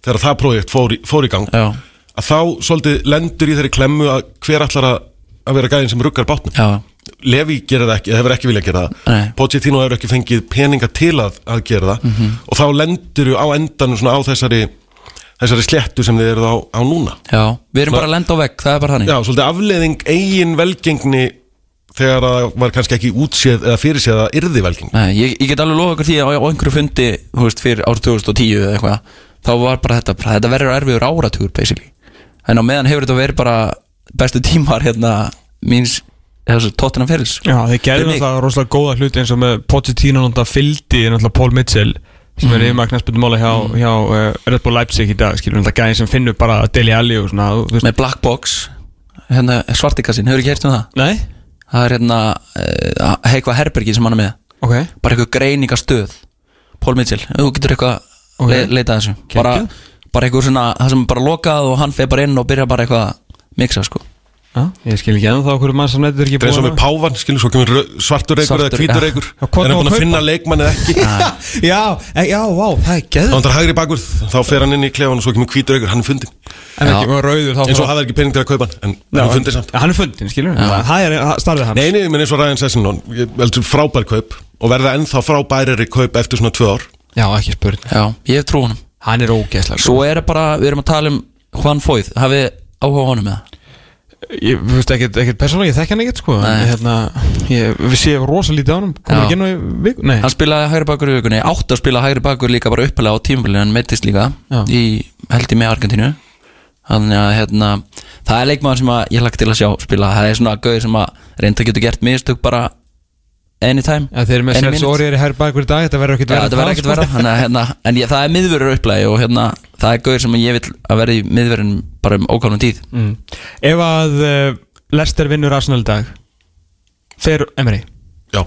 þegar það projekt fór, fór í gang. Já, að þá svolítið lendur í þeirri klemmu að hver allar að, að vera gæðin sem ruggar bátnum. Já, Levi gerir það ekki, hefur ekki viljað gera það. Pochettino hefur ekki fengið peninga til að, að gera það. Mhm. og þá lendur á endanum svona á þessari þessari sléttu sem þið eruð á, á núna. Já Við erum bara að lenda á vegg, það er bara þannig. Já, svolítið afleðing eigin velgengni þegar það var kannski ekki útséð eða fyrirséð að yrði velgengni Nei, ég, ég get alveg lofa ykkur því að á, á einhverju fundi þú veist, fyrir árið 2010 eða eitthvað þá var bara þetta, bara, þetta verður erfiður áratugur basically, en á meðan hefur þetta verið bara bestu tímar hérna míns, þessu tóttina ferils Já, þeir mig. náttúrulega rosalega góða hluti eins og með Pochettino náttúrulega fylgdi náttúrulega Paul Mitchell sem er yfirmaður knæspundmála hjá, hjá uh, Red Bull Leipzig í dag skilur náttúrulega gæðin sem finnur bara Deli Alli og svona, þú með Black Box hérna svartikassin, hefur ekki heyrt um það? Nei? Það er hérna uh, heikvað herbergi sem hann er með. Ok. Bara eitthvað greiningastöð. Paul Mitchell, þú getur eitthvað Ok. okay. le, leitað að þessu. Bara, bara eitthvað svona, það sem bara lokað og hann fer bara inn og byrja bara eitthvað að mixa sko ég skil ekki ennþá okkur mann sem neitt er ekki Það er og með pávan, skilur, svo kemur svartur reykur eða hvítur reykur. Er hann búin að finna leikmann eða ekki? Já, e, já, vá, það er geð hann tar hægri bakur, þá fer hann inn í klefan og svo kemur hvítur reykur, hann er fundin En ekki með rauður þá eins og hafa ekki pening til að kaupa hann en hann er fundin samt. Hann er fundin, skilur Það er starfið hans. Nei, nei, menn eins og ég heldur frábær kaup og verða ennþá frábærari ég veist ekkert, ekkert persónulega, ég þekki hann ekkert sko en hérna, ég, Við séum rosa lítið á hann Komum ekki inn á viku? Nei, hann spilaði hægri bakur í vikunni, átti að spila hægri bakur líka bara uppalega á tímabilið, hann meittist líka Já. í, held ég með Argentínu. Þannig að hérna það er leikmaður sem að ég lagt til að sjá spila. Það er svona gauð sem að reynda getur gert mistök bara anytime ja, þeir eru með er hær bakur í dag Þetta verður ekkert Já, verra þetta verður ekkert verða þannig að, hérna, En ég, það er miðverður upplægi og hérna, það er gauður sem ég vil að verði í miðverðin bara um ókvæmum tíð. Mm. Ef að uh, Lester vinnur Arsenal í dag Fer Emery? Já,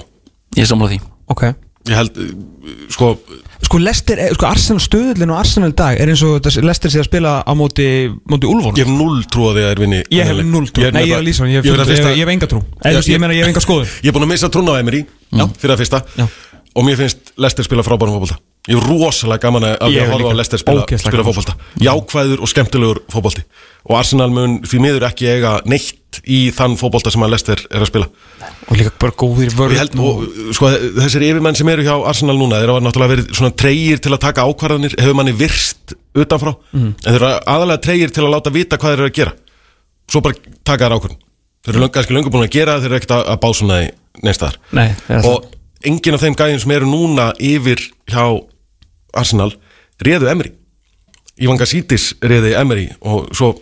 Ég er sammála því. Ok. Ég held, uh, sko Sko Lester, er- sko Arsenal stöðlinn og Arsenal dag Er eins og Lester sé að spila á móti Móti Úlfón Ég hef null trú að því að þeir vinni Ég hef null trú. Nei, ég er hann Ég hef hef- hef enga trú. Ég meina ég hef enga skoðun. Ég er búin að missa trúna á Emery fyrir að fyrsta. Og mér finnst Lester spila frábærum fótbolta. Ég er rosalega gaman að hef horfa á Lester spila, fótbolta. Jákvæður og skemmtilegur fótbolti. Og Arsenal mun því miður ekki eiga neitt í þann fótbolta sem að Lester er að spila. Og líka bara góðir vörð og sko, þessir yfirmenn sem eru hjá Arsenal núna, þeir hafa náttúrulega verið svona treyir til að taka ákvarðanir, hefur manni virst utanfrá, Mhm. en þeir eru aðalega treyir til að láta vita hvað þeir eru að gera. Svo bara taka þær ákvarðan þeir eru löng, kannski löngu búin að gera, þeir eru ekkert að, að básuna í neins staðar. Nei, það er og enginn af þeim gæðin sem eru núna yfir hjá Arsenal réðu Emery. Ivan Gassítis réði Emery og svo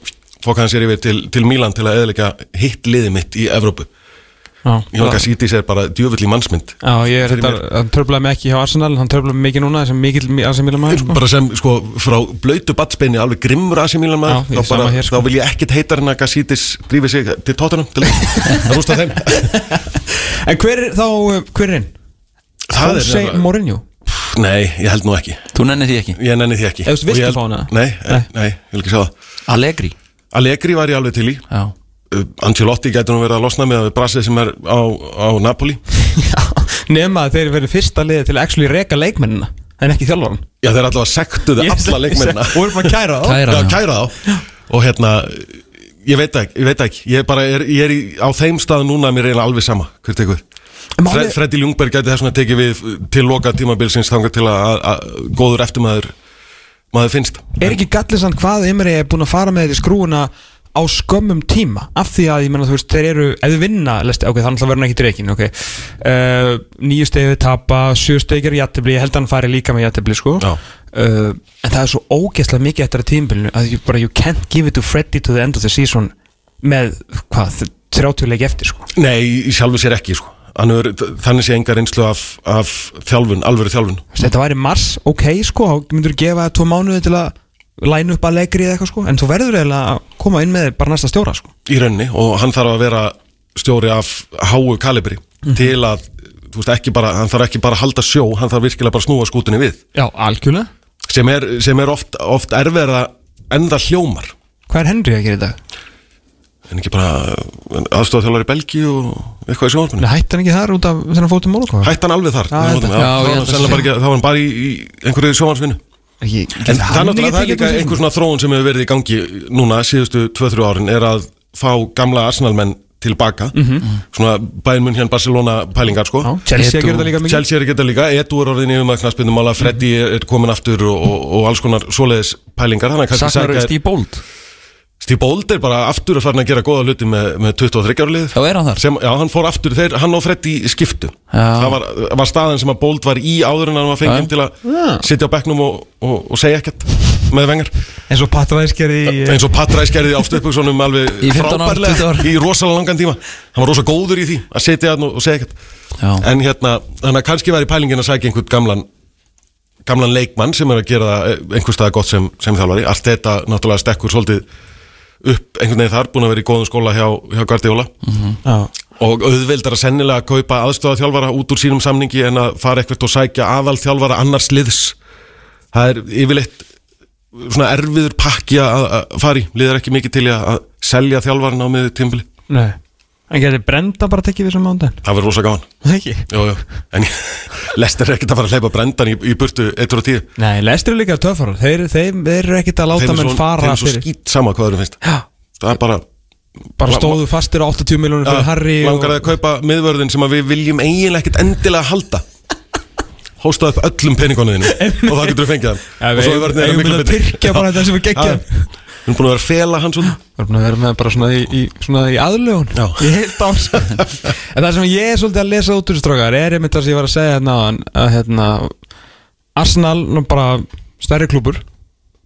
fokk hann sér yfir til, til Milan til að eðalega hitt liði mitt í Evrópu. Já, Ivan Gassítis er bara djöfull í mannsmynd. Já, ég er þetta, hann törflaði mig ekki hjá Arsenal Hann törflaði mig mikið núna sem mikil Arsenal Milan maður sko. bara sem sko frá blöytu batsbeini alveg grimmur Já, maður ég þá, bara, hér, sko. þá vil ég ekkit heitar en að Gassítis drífi sig til tóttunum til að rústa þeim. En hver er þá, uh, hver er inn? það er Jose nefnilega- Mourinho? Nei, ég held nú ekki. Þú nennir því ekki? Ég nenni því ekki. Þú veist, viltu fá hana? nei, Nei. nei, nei, ég vil ekki sjá það. Allegri Allegri var ég alveg til í. Já, uh, Ancelotti gæti nú verið að losna með að Brassi sem er á, á Napoli. Já, nema að þeir verið fyrsta liði til að actually reka leikmennina En ekki þjálfvaran já þeir allavega sektuðu alla leikmennina. Og eru bara að kæra þá. Kæra. já, þá. kæra þá. Og hérna ég veit ekki, ég veit ekki. Ég, er bara, er, ég er í, á þeim stað núna að mér er eiginlega alveg sama hvert ykkur Málið- Fred, Freddy Ljungberg gæti þess vegna tekið við til loka tímabilsins þangað til að, að, að góður eftirmaður maður finnst. Er ekki gallisand hvað Emery er búin að fara með þetta skrúuna á skömmum tíma? Af því að ég menna þú veist þeir eru ef þið vinna, lest, ok þannig að verður hann ekki dreikin ok, uh, nýju stegi við tapa sjö stegi er jættibli, ég held að hann fari líka með jættibli sko. Uh, en það er svo ógeðslega mikið eftir að tímbilinu að you, bara you can't give it to Freddy to the end of the season með hvað, 30 leiki eftir sko. Nei, í sjálfu sér ekki sko. Hann er, þannig sé enga reynslu af, af þjálfun, alvöru þjálfun. Þetta væri mars, ok sko þá myndur þú gefa tvo mánuði til að læna upp að leikri eða eitthvað sko en þú verður eiginlega að koma inn með bara næsta stjóra sko. Í rauninni og hann þarf að vera stjóri af háu kalibri til að, þú veist, ekki bara hann þarf ekki bara að halda sjó, hann þarf virkilega bara að snúa skútunni við. Já, algjörlega. Sem er, sem er oft, oft erfiðara en það hljómar. Hvað er Henry að gera í dag? En ekki bara aðstofað í Belgíu og eitthvað í sjónvarpinu? Hætti hann ekki þar út af þennan fótum Mónakó? Hætti hann alveg þar Já, Já, Já, þá var ekki- þá var hann bara í, í einhverju sjónvarsvinnu Ekki, En það er það er líka einhver svona þróun sem hefur verið í gangi núna síðustu 2-3 árin er að fá gamla Arsenalmenn tilbaka. Svona bæinn mun hérna Barcelona pælingar sko. Já, Chelsea það líka mikið. Chelsea er geta líka, Edu er orðin yfir knaspindumála Freddy er er komin aftur og, og, og alls konar svoleiðis pælingar. Saknar sækja Steve Bold er bara aftur að fara að gera góða hluti með, með 23 ára lið Já, er hann þar? sem, já, hann fór aftur, þeir, hann og Freddy skiptu Já. það var, var staðan sem að Bold var í áður en hann var fengið Já. til að sitja á bekknum og, og, og segja ekkert með vengar eins og Patræs gerði á stöðbuksunum alveg Í 15 ár, 20 ár. frábærlega í rosalega langan tíma hann var rosa góður í því að sitja hann og, og segja ekkert Já. en hérna, þannig að kannski væri pælingin að sækja einhvern gamlan gamlan leikmann sem er að gera það einhvers staðar gott sem, sem þjálfari allt þetta náttúrulega stekkur svolítið upp einhvern veginn þar, búin að vera í góðum skóla hjá, hjá Guardiola. Já, og auðveldar að sennilega að kaupa aðstofa þjálfara út úr sínum samningi en að fara eitthvað og sækja aðal þjálfara annars liðs. Það er yfirleitt svona erfiður pakki að að fara í. Liðar ekki mikið til að selja þjálfaran á miður tímbili nei En getur Brenda bara tekið við sem mándaginn? það verður rosa gaman. Það ekki? jú, jú. en Lester er ekkert að fara að hleypa brendan í, í burtu 1 og 10 Nei, lestir eru líka töffar þeir, þeir, þeir eru ekkit að láta er menn svo, fara þeim er svo fyrir skýt sama hvað þeim finnst. Já, það er bara bara stóðu fastir á 80 miljónur fyrir Harry langar að kaupa miðvörðin sem við viljum eiginlega ekkert endilega halda. Hósta upp öllum peningunum þínu og það getur við fengið hann Við erum búin að vera að fela hann svona Það er búin að vera með bara svona í, í, svona í aðlögun Já. Í heilt ár sko. En það sem ég er svolítið að lesa út úr strákar Er einmitt það sem ég var að segja hérna Að hérna Arsenal, nú bara stærri klúbur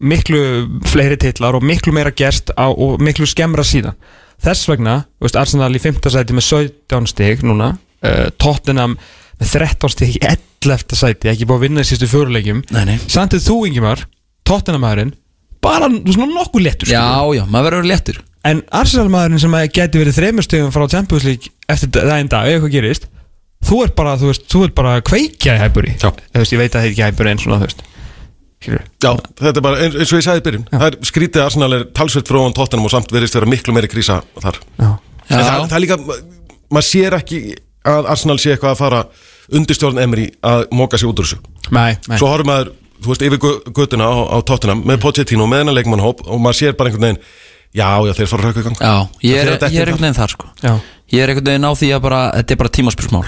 Miklu fleiri titlar og miklu meira gerst á, Og miklu skemmra síðan Þess vegna, þú veist, Arsenal í 5. sæti með 17 stig núna uh, Tottenham með 13 stig í 11. sæti Ekki búið að vinna í sístu nei Sandið þú, Ingimar, Tottenham maðurinn Bara svona nokkuð léttur skilur. Já, já, maður verður léttur. En Arsenal maðurinn sem að geti verið þreymur stegum frá Champions League eftir daginn dag, ef eitthvað gerist þú ert bara, þú veist, þú ert bara kveikja í hæpuri Já. Þú veist, ég veit að það er ekki hæpuri en svona, þú veist. Já, þetta er bara eins, eins og ég sagði í byrjun. Það er skrítið að Arsenal er talsveit frá hann tóttanum og samt verðist vera miklu meiri krísa þar. Já, Já, En það, það er líka, maður sér ekki að Arsenal sé eitthvað að fara undirstjórn Emri að móka sig út úr þessu. Nei, nei. Svo horfum maður, þú veist, yfir götuna á, á tóttunum með Pochettino, með hennar leikmannhóp og maður sér bara einhvern veginn Já, já, þeir fara að rauka í gang Já, ég er, ég er einhvern veginn þar sko. Já, Ég er einhvern veginn á því að bara, þetta er bara tímaspjörsmál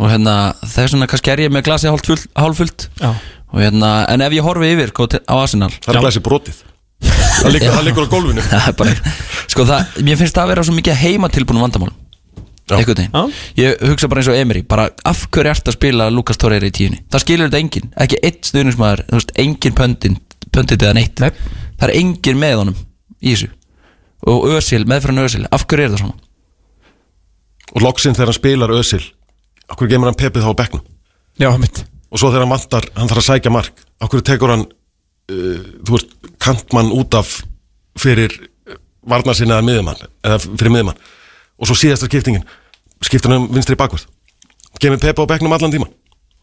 Og hérna, þess vegna kannski er ég með glasi já, Og hérna, en ef ég horfi yfir sko, til- á Arsenal. Það er glæsi brotið. Það liggur, á gólfinu. Það er bara, sko það, mér finnst það að vera svo mikið heimatilbúnum vandamálum Já. einhvern veginn Já. Ég hugsa bara eins og Emery, bara af hverju ert að spila Lukas Torreira í tíunni? Það skilur þetta enginn, ekki eitt stuðnismæður enginn pöndin, pöndit eða neitt. Nei. Það er enginn með honum í þessu. Og Ösil, meðfram Ösil, af hverju er það svona? Og loksinn þegar hann spilar Ösil Akkur gemur hann pepið þá á mitt Og svo þegar hann vantar, hann þarf að sækja mark Akkur tekur hann uh, Þú veist, kantmann út af Fyrir varnar sinni eða miðumann Eða fyrir miðumann Og svo síðasta skiptingin. Skiptir hann um vinstri bakvörð. Gemur pepið á bekknum allan tíma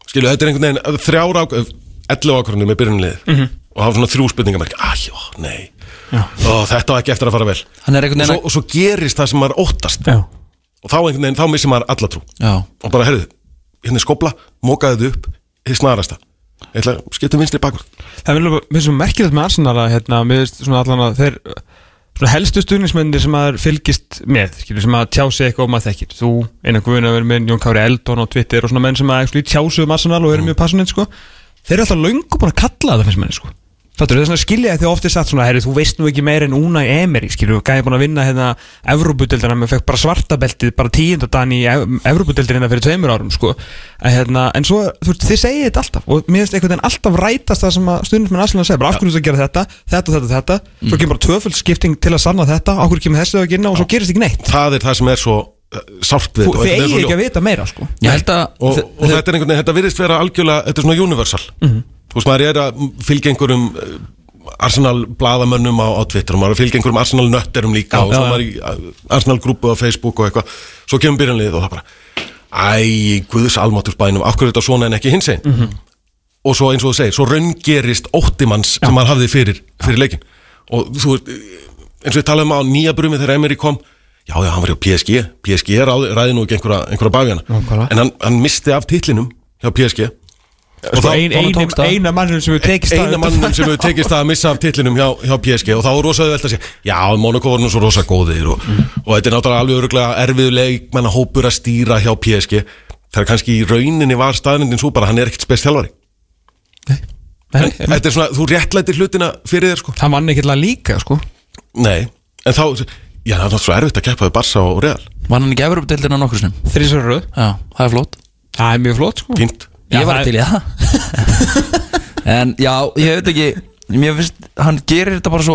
Skilu, þetta er einhvern veginn uh, þrjár ák 11 ákvörðinu með byrjunliðið -hmm. Og hafa svona þrjú spurningamerk Æjó, nei. Ó, Þetta var ekki eftir að fara vel. Og svo, og svo gerist það sem maður óttast. Já, og þá einhvern veginn, þá missir maður alla trú. Já, og bara, herðu, hérna er skopla mókaði þið upp, þið snarasta. Ég ætla að skipta um vinstri bakur það er svo merkilegt með Arsenal að hérna, veist svona allan að þeir helstu stuðnismennir sem maður fylgist með, skilur, sem að tjá sig eitthvað og maður þekkir, þú, einan guðin að vera með Jón Kári Eldon á Twitter og svona menn sem að tjá sig um Arsenal og eru mjög passionate, sko. Þeir eru alltaf búin að kalla það finnst manni, sko Fattur, það er svona skilja því ofti satt svona, herri, þú veist nú ekki meira en Una í Emery, skilju, gæði búin að vinna hérna Evrópudeldina, maður fekk bara svartabeltið bara tíundadan í Evrópudeldina fyrir tveimur árum, sko. En, hérna, en svo, þú veist, þið segið þetta alltaf og mér finnst einhvern veginn alltaf rætast það sem að stundum með Aslan að segja, bara af hverju þú að gera þetta? Þetta, þetta, þetta, svo kemur bara tvöföld skipting til að sanna þetta, af hverju kemur þessu ekki inn og svo gerist ekki neitt? Það er það sem er svo uh, sárt við þetta þið eigið ekki að vita meira, sko. Ég held að og, og þetta er einhvern veginn, þetta virðist vera algjörlega þetta er svona universal. Þú veist, maður er að fylgja einhverjum uh, Arsenal bladamönnum á, á Twitter og maður er að fylgja einhverjum Arsenal nötterum líka Já, og svo já, maður í uh, Arsenal grúpu á Facebook og eitthvað. Svo kemur byrjanlið og það bara æ, guðs almátur bænum, hverju þetta svona en ekki hins einn og svo eins og þú segir, svo raungerist óttimanns sem maður hafði fyrir, fyrir leikin og þú veist, eins og við talaðum á nýja brumi þegar Emery kom já, já, hann var hjá PSG PSG ráði, ræði nú ekki einhverja, einhverja bafjana Nákvæmlega. en hann, hann misti af titlinum hjá PSG og Sko, þá, ein, ein, tókst það. eina mannum sem við tekist eina mannum sem hefur tekist að missa af titlinum hjá, hjá PSG og þá er rosa auðvelt að segja já, Monaco var nú svo rosa góðir og, og þetta er náttúrulega alveg öruglega erfiðuleg menna hópur að stýra hjá PSG þegar kannski í rauninni var staðnendin svo bara hann er ekkert spes þjálfari. En þetta er svona, þú réttlætir hlutina fyrir þér sko. Það vann ekki alltaf líka sko. Nei, en þá, já, það er náttúrulega svo erfitt að keppa við Barca og Real, Var hann ekki efur upp deildina nokkur sinnum? Þrísar röð. Já, það er flott. Það er mjög flott sko. Fínt. Já, Ég var til í það. En já, ég veit ekki Mér finnst, hann gerir þetta bara svo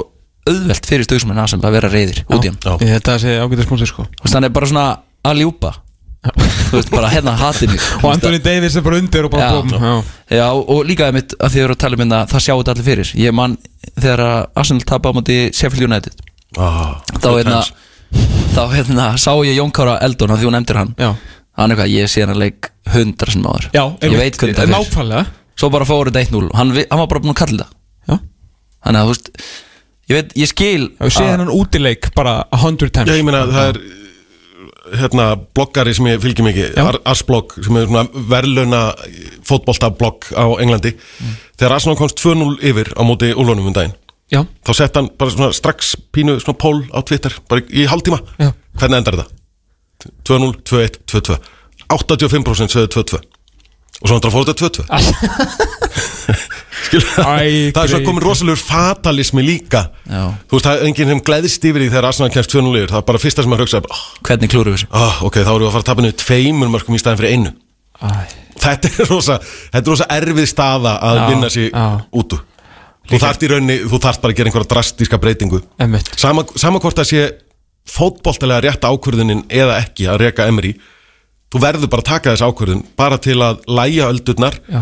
auðvelt fyrir stöðsmenn Asel að vera reyðir út í hann. Það sé ágætið sponsor sko. Þú veist, hann er bara svona að ljúpa. Þú veist, bara hérna hatið mig. Og Anthony Davis er bara undir og bara búm Já, Já, og líka einmitt að þið eru að tala um hérna Það ah, Þá hérna Þá hérna sá ég Jón Kára Eldon Því hún nefndir hann. Já, Hann eitthvað, ég sé hann að leik hundra sem áður já Ég veit hvernig þetta fyrir Nákvæmlega. Svo bara fóru þetta 1-0 hann, vi- hann var bara búin að kalla þetta. Já. Þannig að þú veist Ég veit, ég skil Ég sé hennan útileik bara a hundred Já, times ég meina, það er hérna, bloggari sem ég fylgji mikið Já. Ar Arsblog, sem er svona verðlauna fótboltablogg á Englandi. Þegar Arsenal komst 2-0 yfir á móti Úlunum um daginn Já, þá sett hann bara svona strax pínu svona pól á Twitter, bara í hálftíma. Já. hvernig endar þetta? 2-0, 2-1, 2-2 85% sögðu 2-2 og svo hann fór þetta 2-2 Skilur Æ, það er svo greip. komin rosalegur fatalismi líka. Já. þú veist, það er enginn sem gleðist yfir því þegar Arsenal kemst 2-0 yfir, það er bara fyrsta sem að hugsa oh, Hvernig klúru þessu? Oh, ok, þá erum við að fara að tapa niður tveimur mörgum í staðin fyrir einu. Æ, þetta er rosa, þetta er rosa erfið staða að Já, vinna já. út úr þú þarft í rauninni, þú þarft bara að gera einhverja drastíska breytingu. Sama, sama hvort það sé fótboltalega rétt ákvörðunin eða ekki að reka Emery þú verður bara að taka þess ákvörðun bara til að læja öldurnar Já.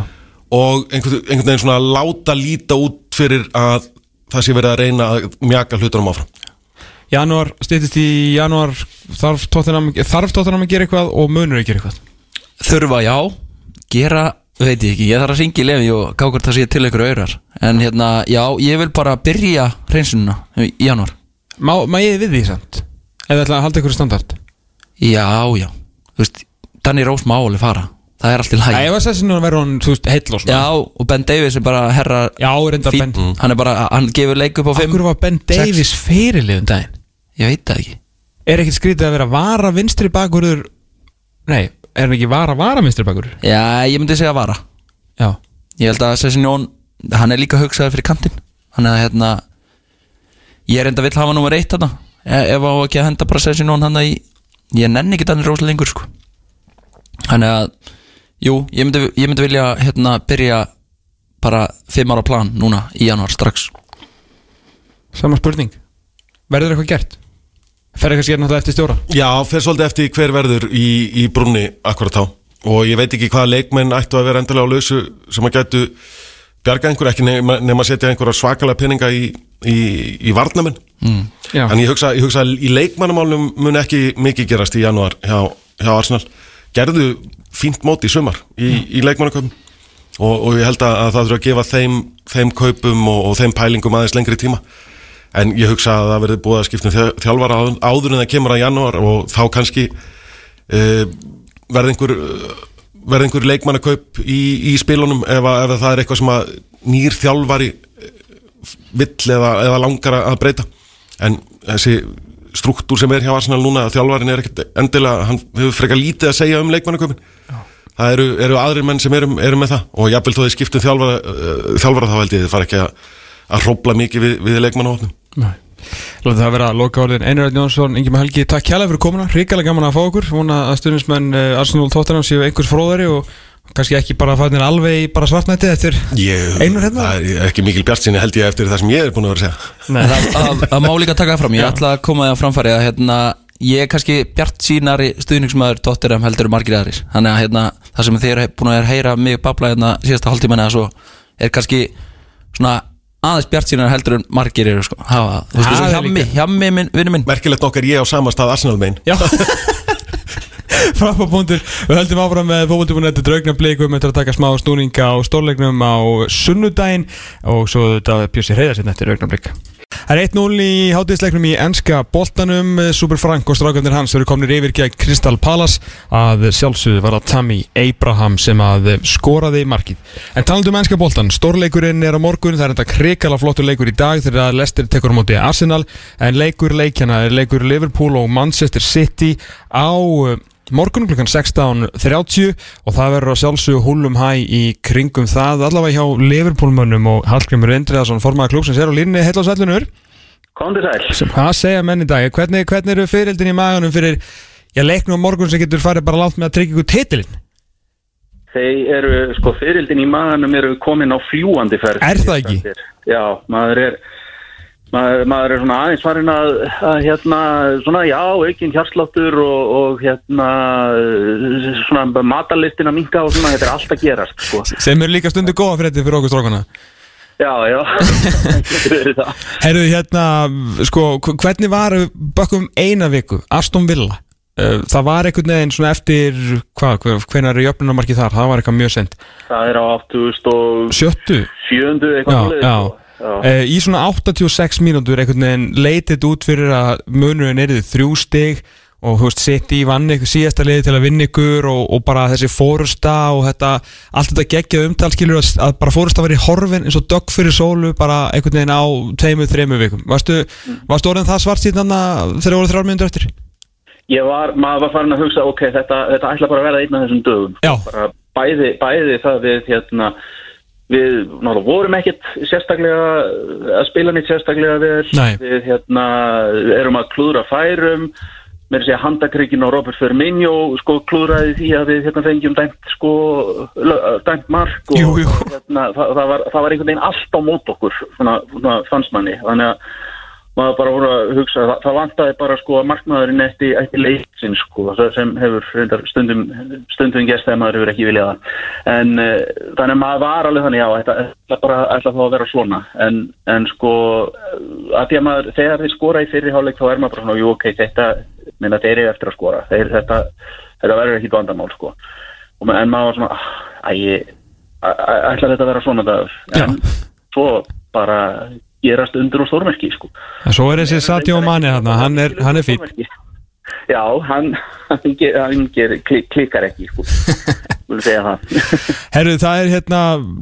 og einhvern, einhvern veginn svona láta líta út fyrir að það sé verið að reyna að mjaka hlutunum áfram. Janúar, stýttist í janúar þarf tóttunum að gera eitthvað og munur að gera eitthvað? Þurfa, já Gera, veit ég ekki Ég þarf að ringi í lefi og gá hvort það sé til ykkur auðrar En hérna, já, ég vil bara byrja reynsununa í janúar. Má, má ég við því samt? Þið ætla að halda ykkur standart Já, já. Þú veist, Danny Rose má alveg fara. Það er allt í Æ, lagi ef að þessi nú verður hann, þú veist, heill og svona. Já, og Ben Davis er bara herra Já, reynda. Ben. Hann er bara, hann gefur leik upp á 5 Akkur var Ben Davis fyrirlið um daginn? Ég veit það ekki. Er ekkert skrítið að vera vara vinstri bakurður Nei, er hann ekki vara vara vinstri bakurður? Já, ég myndi segja vara. Já. Ég held að Sessinjón, hann er líka hugsaður fyrir kantinn. Þannig að hérna Ég er enda vill hafa nummer eitt þarna. E- Ef á ekki að henda bara Sessinjón hann í Ég nenni ekki þannig rosalega lengur sko. Þannig að Jú, ég myndi, ég myndi vilja hérna byrja bara fimm ára plan núna í januar strax. Sama spurning. Verður eitthvað gert? Fer eitthvað sér náttúrulega eftir stjóra? Já, fer svolítið eftir hver verður í, í brunni akkurat þá og ég veit ekki hvaða leikmenn ættu að vera endilega á lausu sem að gætu bjarga einhver ekki nema, nema að setja einhverja svakalega peninga í, í, í varnamenn mm. Já. en ég hugsa, ég hugsa að í leikmannamálum mun ekki mikið gerast í janúar hjá, hjá Arsenal gerðu fínt mót í sumar í, í leikmannaköpum og, og ég held að, að það þurfa að gefa þeim, þeim kaupum og, og þeim pælingum aðeins lengri tíma en ég hugsa að það verði búið að skipta um þjá- þjálfara áður, en það kemur að janúar og þá kannski uh, verði einhver verði einhver leikmannakaup í, í spilunum ef, ef að það er eitthvað sem að nýr þjálfari eh, vill eða, eða langar að breyta. En þessi struktúr sem er hjá Arsenal núna að þjálfarin er ekkert endilega, hann hefur frekar lítið að segja um leikmannaköpin. Það eru, eru aðrir menn sem eru, eru með það. Og jafnvel þó þið skiptum þjálfara, uh, þjálfara þá held ég þið fara ekki að, að hrópla mikið við, við leikmannahófnum Nei. Látum það vera að loka orðin Einar Örn Jónsson, Ingi með Helgi, takk kjærlega fyrir komuna. Ríkala gaman að fá okkur. Vona að stundismenn uh, Arsenal Tottenham séu einhvers fróðari og kannski ekki bara fannir alveg í bara svartnætti eftir ég, Einar hérna? það er ekki mikil bjart sinni held ég eftir það sem ég er búin að vera að segja. Nei, Það það- það má líka taka það fram. Ég ætla að koma á framfæri að hérna Ég er kannski bjart sínari stuðningsmæður Tottenham heldur en margir aðrir. Þannig að hérna, það sem þið eru búin að heyra mig babla hérna síðasta hálftíman eða svo er kannski svona aðeins bjart sínari heldur en margir eru sko. Hafa, þú veist þessu hjammi, hjammi minn, vinnu minn. Merkilegt nokkar ég á sama stað Arsenal megin. Já. Frápapunktur Við höldum áfram með fókvöldubunni Draugna blík Við möttum að taka smá snúninga á stórleiknum á sunnudaginn. Og svo þetta Bjössi Hreiðarsinn eftir Draugna blík Það er 1-0 í hátíðisleiknum í ennska boltanum. Super Frank og strákarnir hans eru komnir yfir gegn Crystal Palace. Að sjálfsögðu var það Tammy Abraham sem að skoraði markið. En talandum um ennska boltan, stórleikurinn er á morgun. Það er enda krikala flottur leikur í dag þegar Leicester tekur á móti Arsenal. En leikur leikjana er leikur Liverpool og Manchester City á morgun klukkan 16.30 og það verður að sjálfsögðu húlum hæ í kringum það allavega hjá Liverpoolmönnum og Hallgrimur Indriðarsson formaða klúpsins er á línni heil á sælunur Komdu sæl. Hvað segja menn í dag? Hvernig, hvernig eru fyririldin í maganum fyrir já, leiknum á morgun sem getur farið bara langt með að tryggja ykkur titilinn? Þeir eru, sko, fyririldin í maðanum eru komin á fljúandi ferð. Er það ekki? Já, maður er, maður, maður er svona aðeins farin að, að hérna, svona, já, aukinn hjarsláttur og, og hérna, svona matalistin að minka og svona, þetta er allt að gerast, sko. Sem eru líka stundu góða frétti fyrir okkur strókana Já, já, þetta er það. Herru, hérna, sko, hvernig var bökkum eina viku, Aston Villa Uh, Það var einhvern veginn svona eftir hvað, hvernig er jöfnunarmarkið þar það var eitthvað mjög sent Það er á 87. Sjöttu? eitthvað Já, já. sko. já. Uh, Í svona 86 mínútur einhvern veginn leitið út fyrir að munurinn er þrjú stig og þú veist, sitt í vann ykkur síðasta liði til að vinna ykkur og, og bara þessi fórusta og þetta, allt þetta geggjað umtalskilur að, að bara fórusta var í horfin eins og dögg fyrir sólu bara einhvern veginn á tveimur, þreimur vikum Varstu, varstu orðin það svart síðan þegar það voru þrjár mínútur eftir? Ég var, maður var farin að hugsa, ok, þetta, þetta ætla bara að vera einn af þessum dögum. Já. Bara bæði, bæði það við, hérna, við náttúrulega vorum ekkert sérstaklega að spila nýtt sérstaklega vel. Nei. Við, hérna, erum að klúðra færum, með að segja handakryggin og Robert Firmino, sko, klúðraði því að við, hérna, fengjum dæmt, sko, dæmt mark og, Jú, jú. hérna, það, það, var, það var einhvern veginn allt á mót okkur, svona, svona fannst manni. Þannig að maður bara voru að hugsa það, það vantaði bara sko að markmaðurinn eftir, eftir leiksin sko sem hefur stundum stundum gæst þegar maður hefur ekki viljað það. En uh, þannig að maður var alveg þannig já, þetta ætla bara ætla þá að vera svona. En, en sko að því að maður, þegar þeir skora í fyrri hálfleik þá er maður bara svona, jú ok, þetta minna þeir eru eftir að skora, þeir, þetta þetta verður ekki vandamál sko. Og, en maður var svona, ah, æ, ég- æ- æ- ætlar þetta að vera svona dagur? En svo bara gerast undur og stórmerki sko. En svo er þessi Sadio Mane hann, hann er, hann er fýtt Já, hann, hann, ger, hann ger, klik, klikkar ekki sko. Herru, það er hérna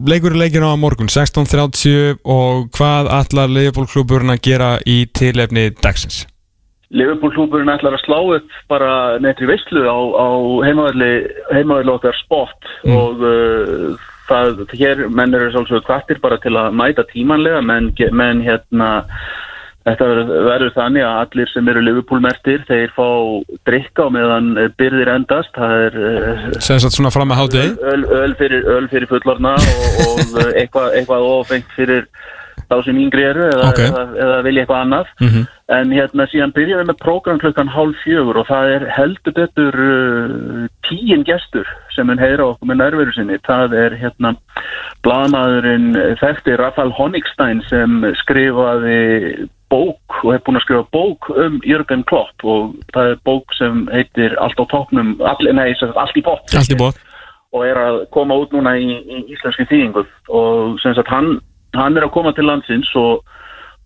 leikur í leikinu á morgun 16.30 og hvað allar Leifból klúburinn að gera í tilefni dagsins? Liverpool klúburinn ætlar að slá upp bara nettri veistlu á, á heimavalli okkar sport og uh, það, hér menn eru svolítið kvartir bara til að mæta tímanlega menn, menn hérna Þetta verður- þannig að allir sem eru Liverpool-mertir, þeir fá drikka á meðan byrðir endast. Það er eh, Sem sagt svona fram að hátegi öl, öl, fyrir, öl fyrir fullorna og, og eitthvað, eitthvað ofengt fyrir þá sem yngri eru eða, Ok. eða, eða vilja eitthvað annað. Mhm. en hérna síðan byrjaði með prógram klukkan hálf fjögur og það er heldur betur uh, tíin gestur sem mun heyra okkur með nærveru sinni. Það er hérna blaðmaðurinn þekkti Rafael Honigstein sem skrifaði bók og hefur búin að skrifa bók um Jörgen Klopp og það er bók sem heitir Allt á toppnum, all, nei, sem sagt, allt í bótt Allt í bótt og er að koma út núna í, í íslenski þýðingu. Og sem sagt hann, hann er að koma til landsins og,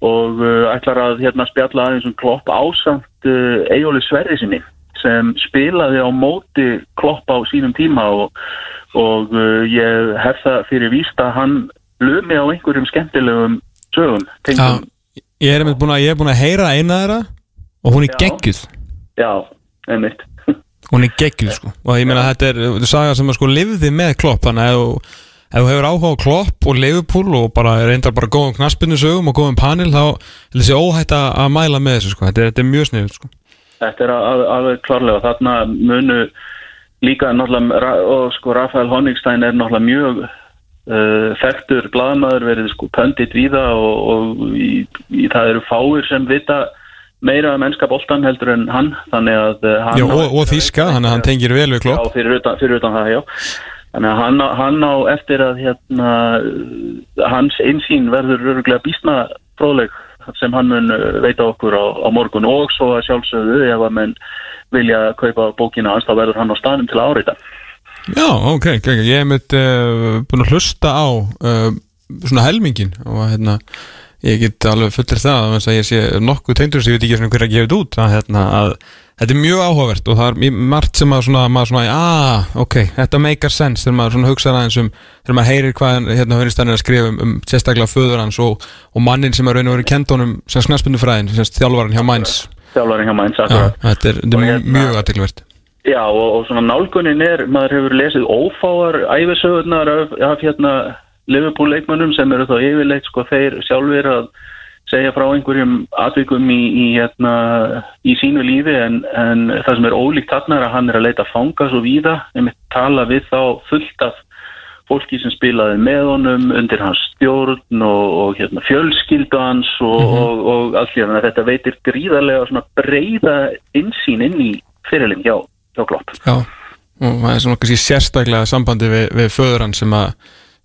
og uh, ætlar að hérna spjalla aðeins um klopp ásamt uh, Eyjóli Sverri sinni sem spilaði á móti klopp á sínum tíma og, og uh, ég hef það fyrir víst að hann lumi á einhverjum skemmtilegum sögum Já, ég er einmitt búin að, ég er búin að heyra eina þeirra og hún er Já. geggjuð. Já, einmitt. Hún er geggjuð sko. Og ég meina þetta er, saga sem að sko lifði með klopp þannig að ef þú- ef þú hefur áhuga á klopp og Liverpool og bara reyndar bara góðum knaspinu sögum og góðum panel þá er þessi óhætt að mæla með þessu sko. Þetta er, þetta er mjög sniðut sko. Þetta er al- alveg klárlega. Þarna munu líka náttúrulega og sko Rafael Honigstein er náttúrulega mjög uh, þekktur blaðmaður verið sko pöndit víða og, og í, í, það eru fáir sem vita meira um mennska boltan heldur en hann. Þannig að uh, hann Já, og, og þíska, þannig að hann tengir vel við Já, klopp. fyrir utan, fyrir utan það, já Þannig að hann, á- hann á eftir að hérna, hans einsýn verður öruglega býstna fróðleg sem hann mun uh, veita okkur á, á morgun og svo að sjálfsögðu ef að menn vilja kaupa bókina hans þá verður hann á staðnum til að áreita. Já, ok, ok, ég hef mitt uh, búin að hlusta á uh, svona helmingin og hérna Ég get alveg fullir það að ég sé nokkuð tengdur sem ég veit ekki svona hver að gefa þetta út að, hérna, að þetta er mjög áhugavert og það er margt sem að svona, maður svona, ah, ok, þetta make sense. Þegar maður svona hugsaður aðeins um þegar maður heyrir hvað hérna er að skrifa um, um sérstaklega föður hans og, og mannin sem er raun og verið kent honum sem snaspundufræðin, sem þjálfvaran hjá Mainz. Þjálfarinn hjá Já, akkurat. þetta er, þetta er hérna- mjög aðteglivert Já, og, og svona nálgunin er, maður hefur lesið ófáar æfisögurnar af, af hérna Liverpool leikmönnum sem eru þá yfirleitt sko þeir sjálfur að segja frá einhverjum atvikum í, í, hérna, í sínu lífi en, en það sem er ólíkt þarna er að hann er að leita fanga svo víða, einmitt tala við þá fullt af fólki sem spilaði með honum undir hans stjórn og, og hérna, fjölskyldu hans og, og, og allt því að þetta veitir gríðarlega svona breyða insýn inn í fyrirlin hjá, hjá Klopp. Já, og það er svona kannski sérstaklega sambandi við, við föður hans sem að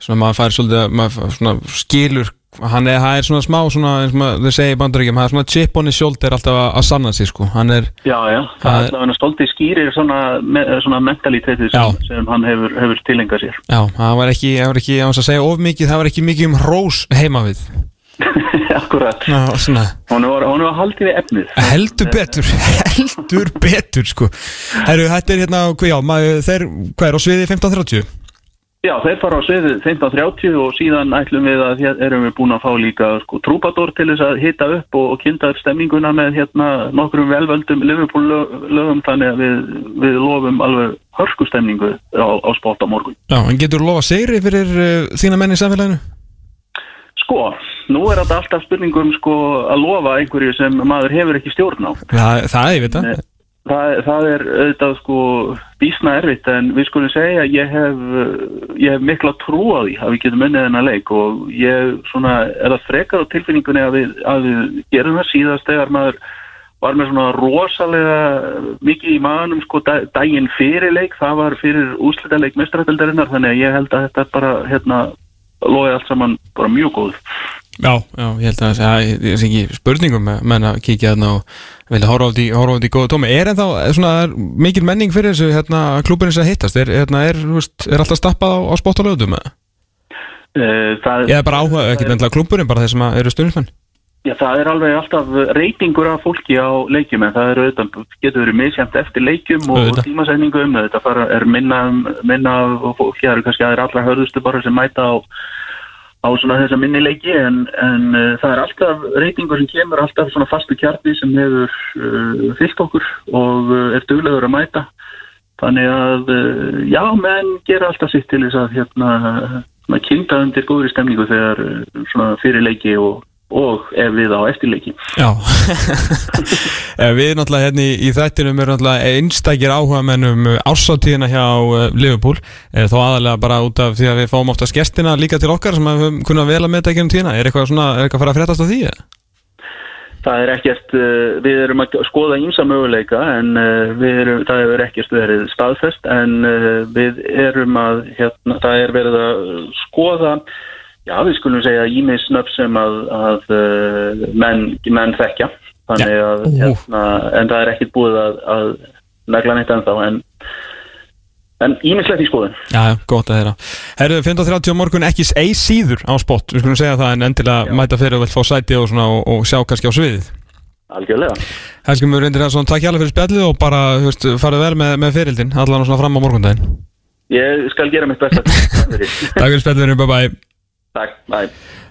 svona maður fær svolítið, svona skilur hann er, það er svona smá svona, eins og þau segja í bandaríkjum, það er svona chip on his shoulder alltaf að, að sanna sig sko, hann er Já, já, Það er er- stoltið skýrir svona, me, svona mentalitetið sem, sem hann hefur, hefur tilengað sér. Já, það var ekki, það var ekki, ég var að segja of mikið, það var ekki mikið um hrós heima við. Akkurat. Svona, Hún var, var haldið við efnið. heldur betur, heldur betur, sko. Herru, þetta er hérna, hvað, já, maður, þeir, hvað er á sviði 15.30? Já, þeir fara á sviðið 15.30 og síðan ætlum við að hér erum við búin að fá líka sko, trúpador til þess að hita upp og, og kynna upp stemninguna með hérna nokkrum velvöldum lögum þannig að við, við lofum alveg hörsku stemningu á, á sport á morgun. Já, en getur lofa sigri fyrir uh, þína menn í samfélaginu? Sko, nú er þetta alltaf spurningum sko að lofa einhverju sem maður hefur ekki stjórn á. Það, það ég veit það. Það, það er auðvitað sko bísna erfitt en við skulum segja að ég hef, ég hef mikla trú á því að við getum unnið þennan leik og ég svona er það frekar á tilfinningunni að við, að við gerum það síðast þegar maður var með svona rosalega mikið í maðanum sko da, daginn fyrir leik, það var fyrir úslitaleik mestrættildarinnar þannig að ég held að þetta bara hérna loði allt saman bara mjög góð. Já, já, ég held að það sé ekki spurningum menn að kíkja þarna og vilja horfa á því, horfa á því góða tómi. Er en þá svona er mikil menning fyrir þessu hérna klúbunins að hittast? Er, hérna, er, þú veist, er alltaf stappað á, á spott og? Uh, það, Eða bara áhuga, ekki endla klúburinn, bara þeir sem að eru stundismenn? Já, það er alveg alltaf reytingur af fólki á leikjum en það er auðvitað, getur verið misjæmt eftir leikjum og Auðvitað. tímasendingum þetta fara, er minna, minna og fólki, það eru kannski aðeir allra hörðustu bara sem mæta á, á svona þessa minni leiki en, en uh, það er alltaf reytingur sem kemur alltaf svona fastu kjarni sem hefur uh, fyllt okkur og uh, er duglegur að mæta. Þannig að já, menn gera alltaf sitt til þess að hérna, svona kynta undir góðri stemningu þegar svona fyrir leiki og og ef við á eftirleiki. Já Eh, Við náttúrulega hérna í, í þættinum erum einstakir áhuga mennum ársatíðina hjá uh, Liverpool eh, þó aðalega bara út af því að við fáum oftast gestina líka til okkar sem við kunnað vel að meta ekki um tíðina er eitthvað svona, er eitthvað að fara að fréttast á því? Það er ekkert, uh, við erum að skoða ímsa möguleika en uh, við erum, það hefur ekkert verið staðfest en við erum að, hérna, það er verið að skoða, já við skulum segja ímisnöf sem að, að uh, menn, menn þekkja, þannig að, Ú. hérna, en það er ekkert búið að, að negla neitt ennþá en En ímislegt í skoðun. Já, já, gott að þeirra Herðu, 15.30 á morgun ekki ei síður á spott. Við skulum segja það en endilega mæta fyrir og vilt fá sæti og, svona, og, og sjá kannski á sviðið. Algjörlega. Helski mjög reyndir að svona takk hjálpa fyrir spjallið og bara, þú veist, farið vel með, með fyririldin allan svona fram á morgundaginn. Ég skal gera mitt besta. Takk fyrir. Spjallið, bye bye Takk, bye.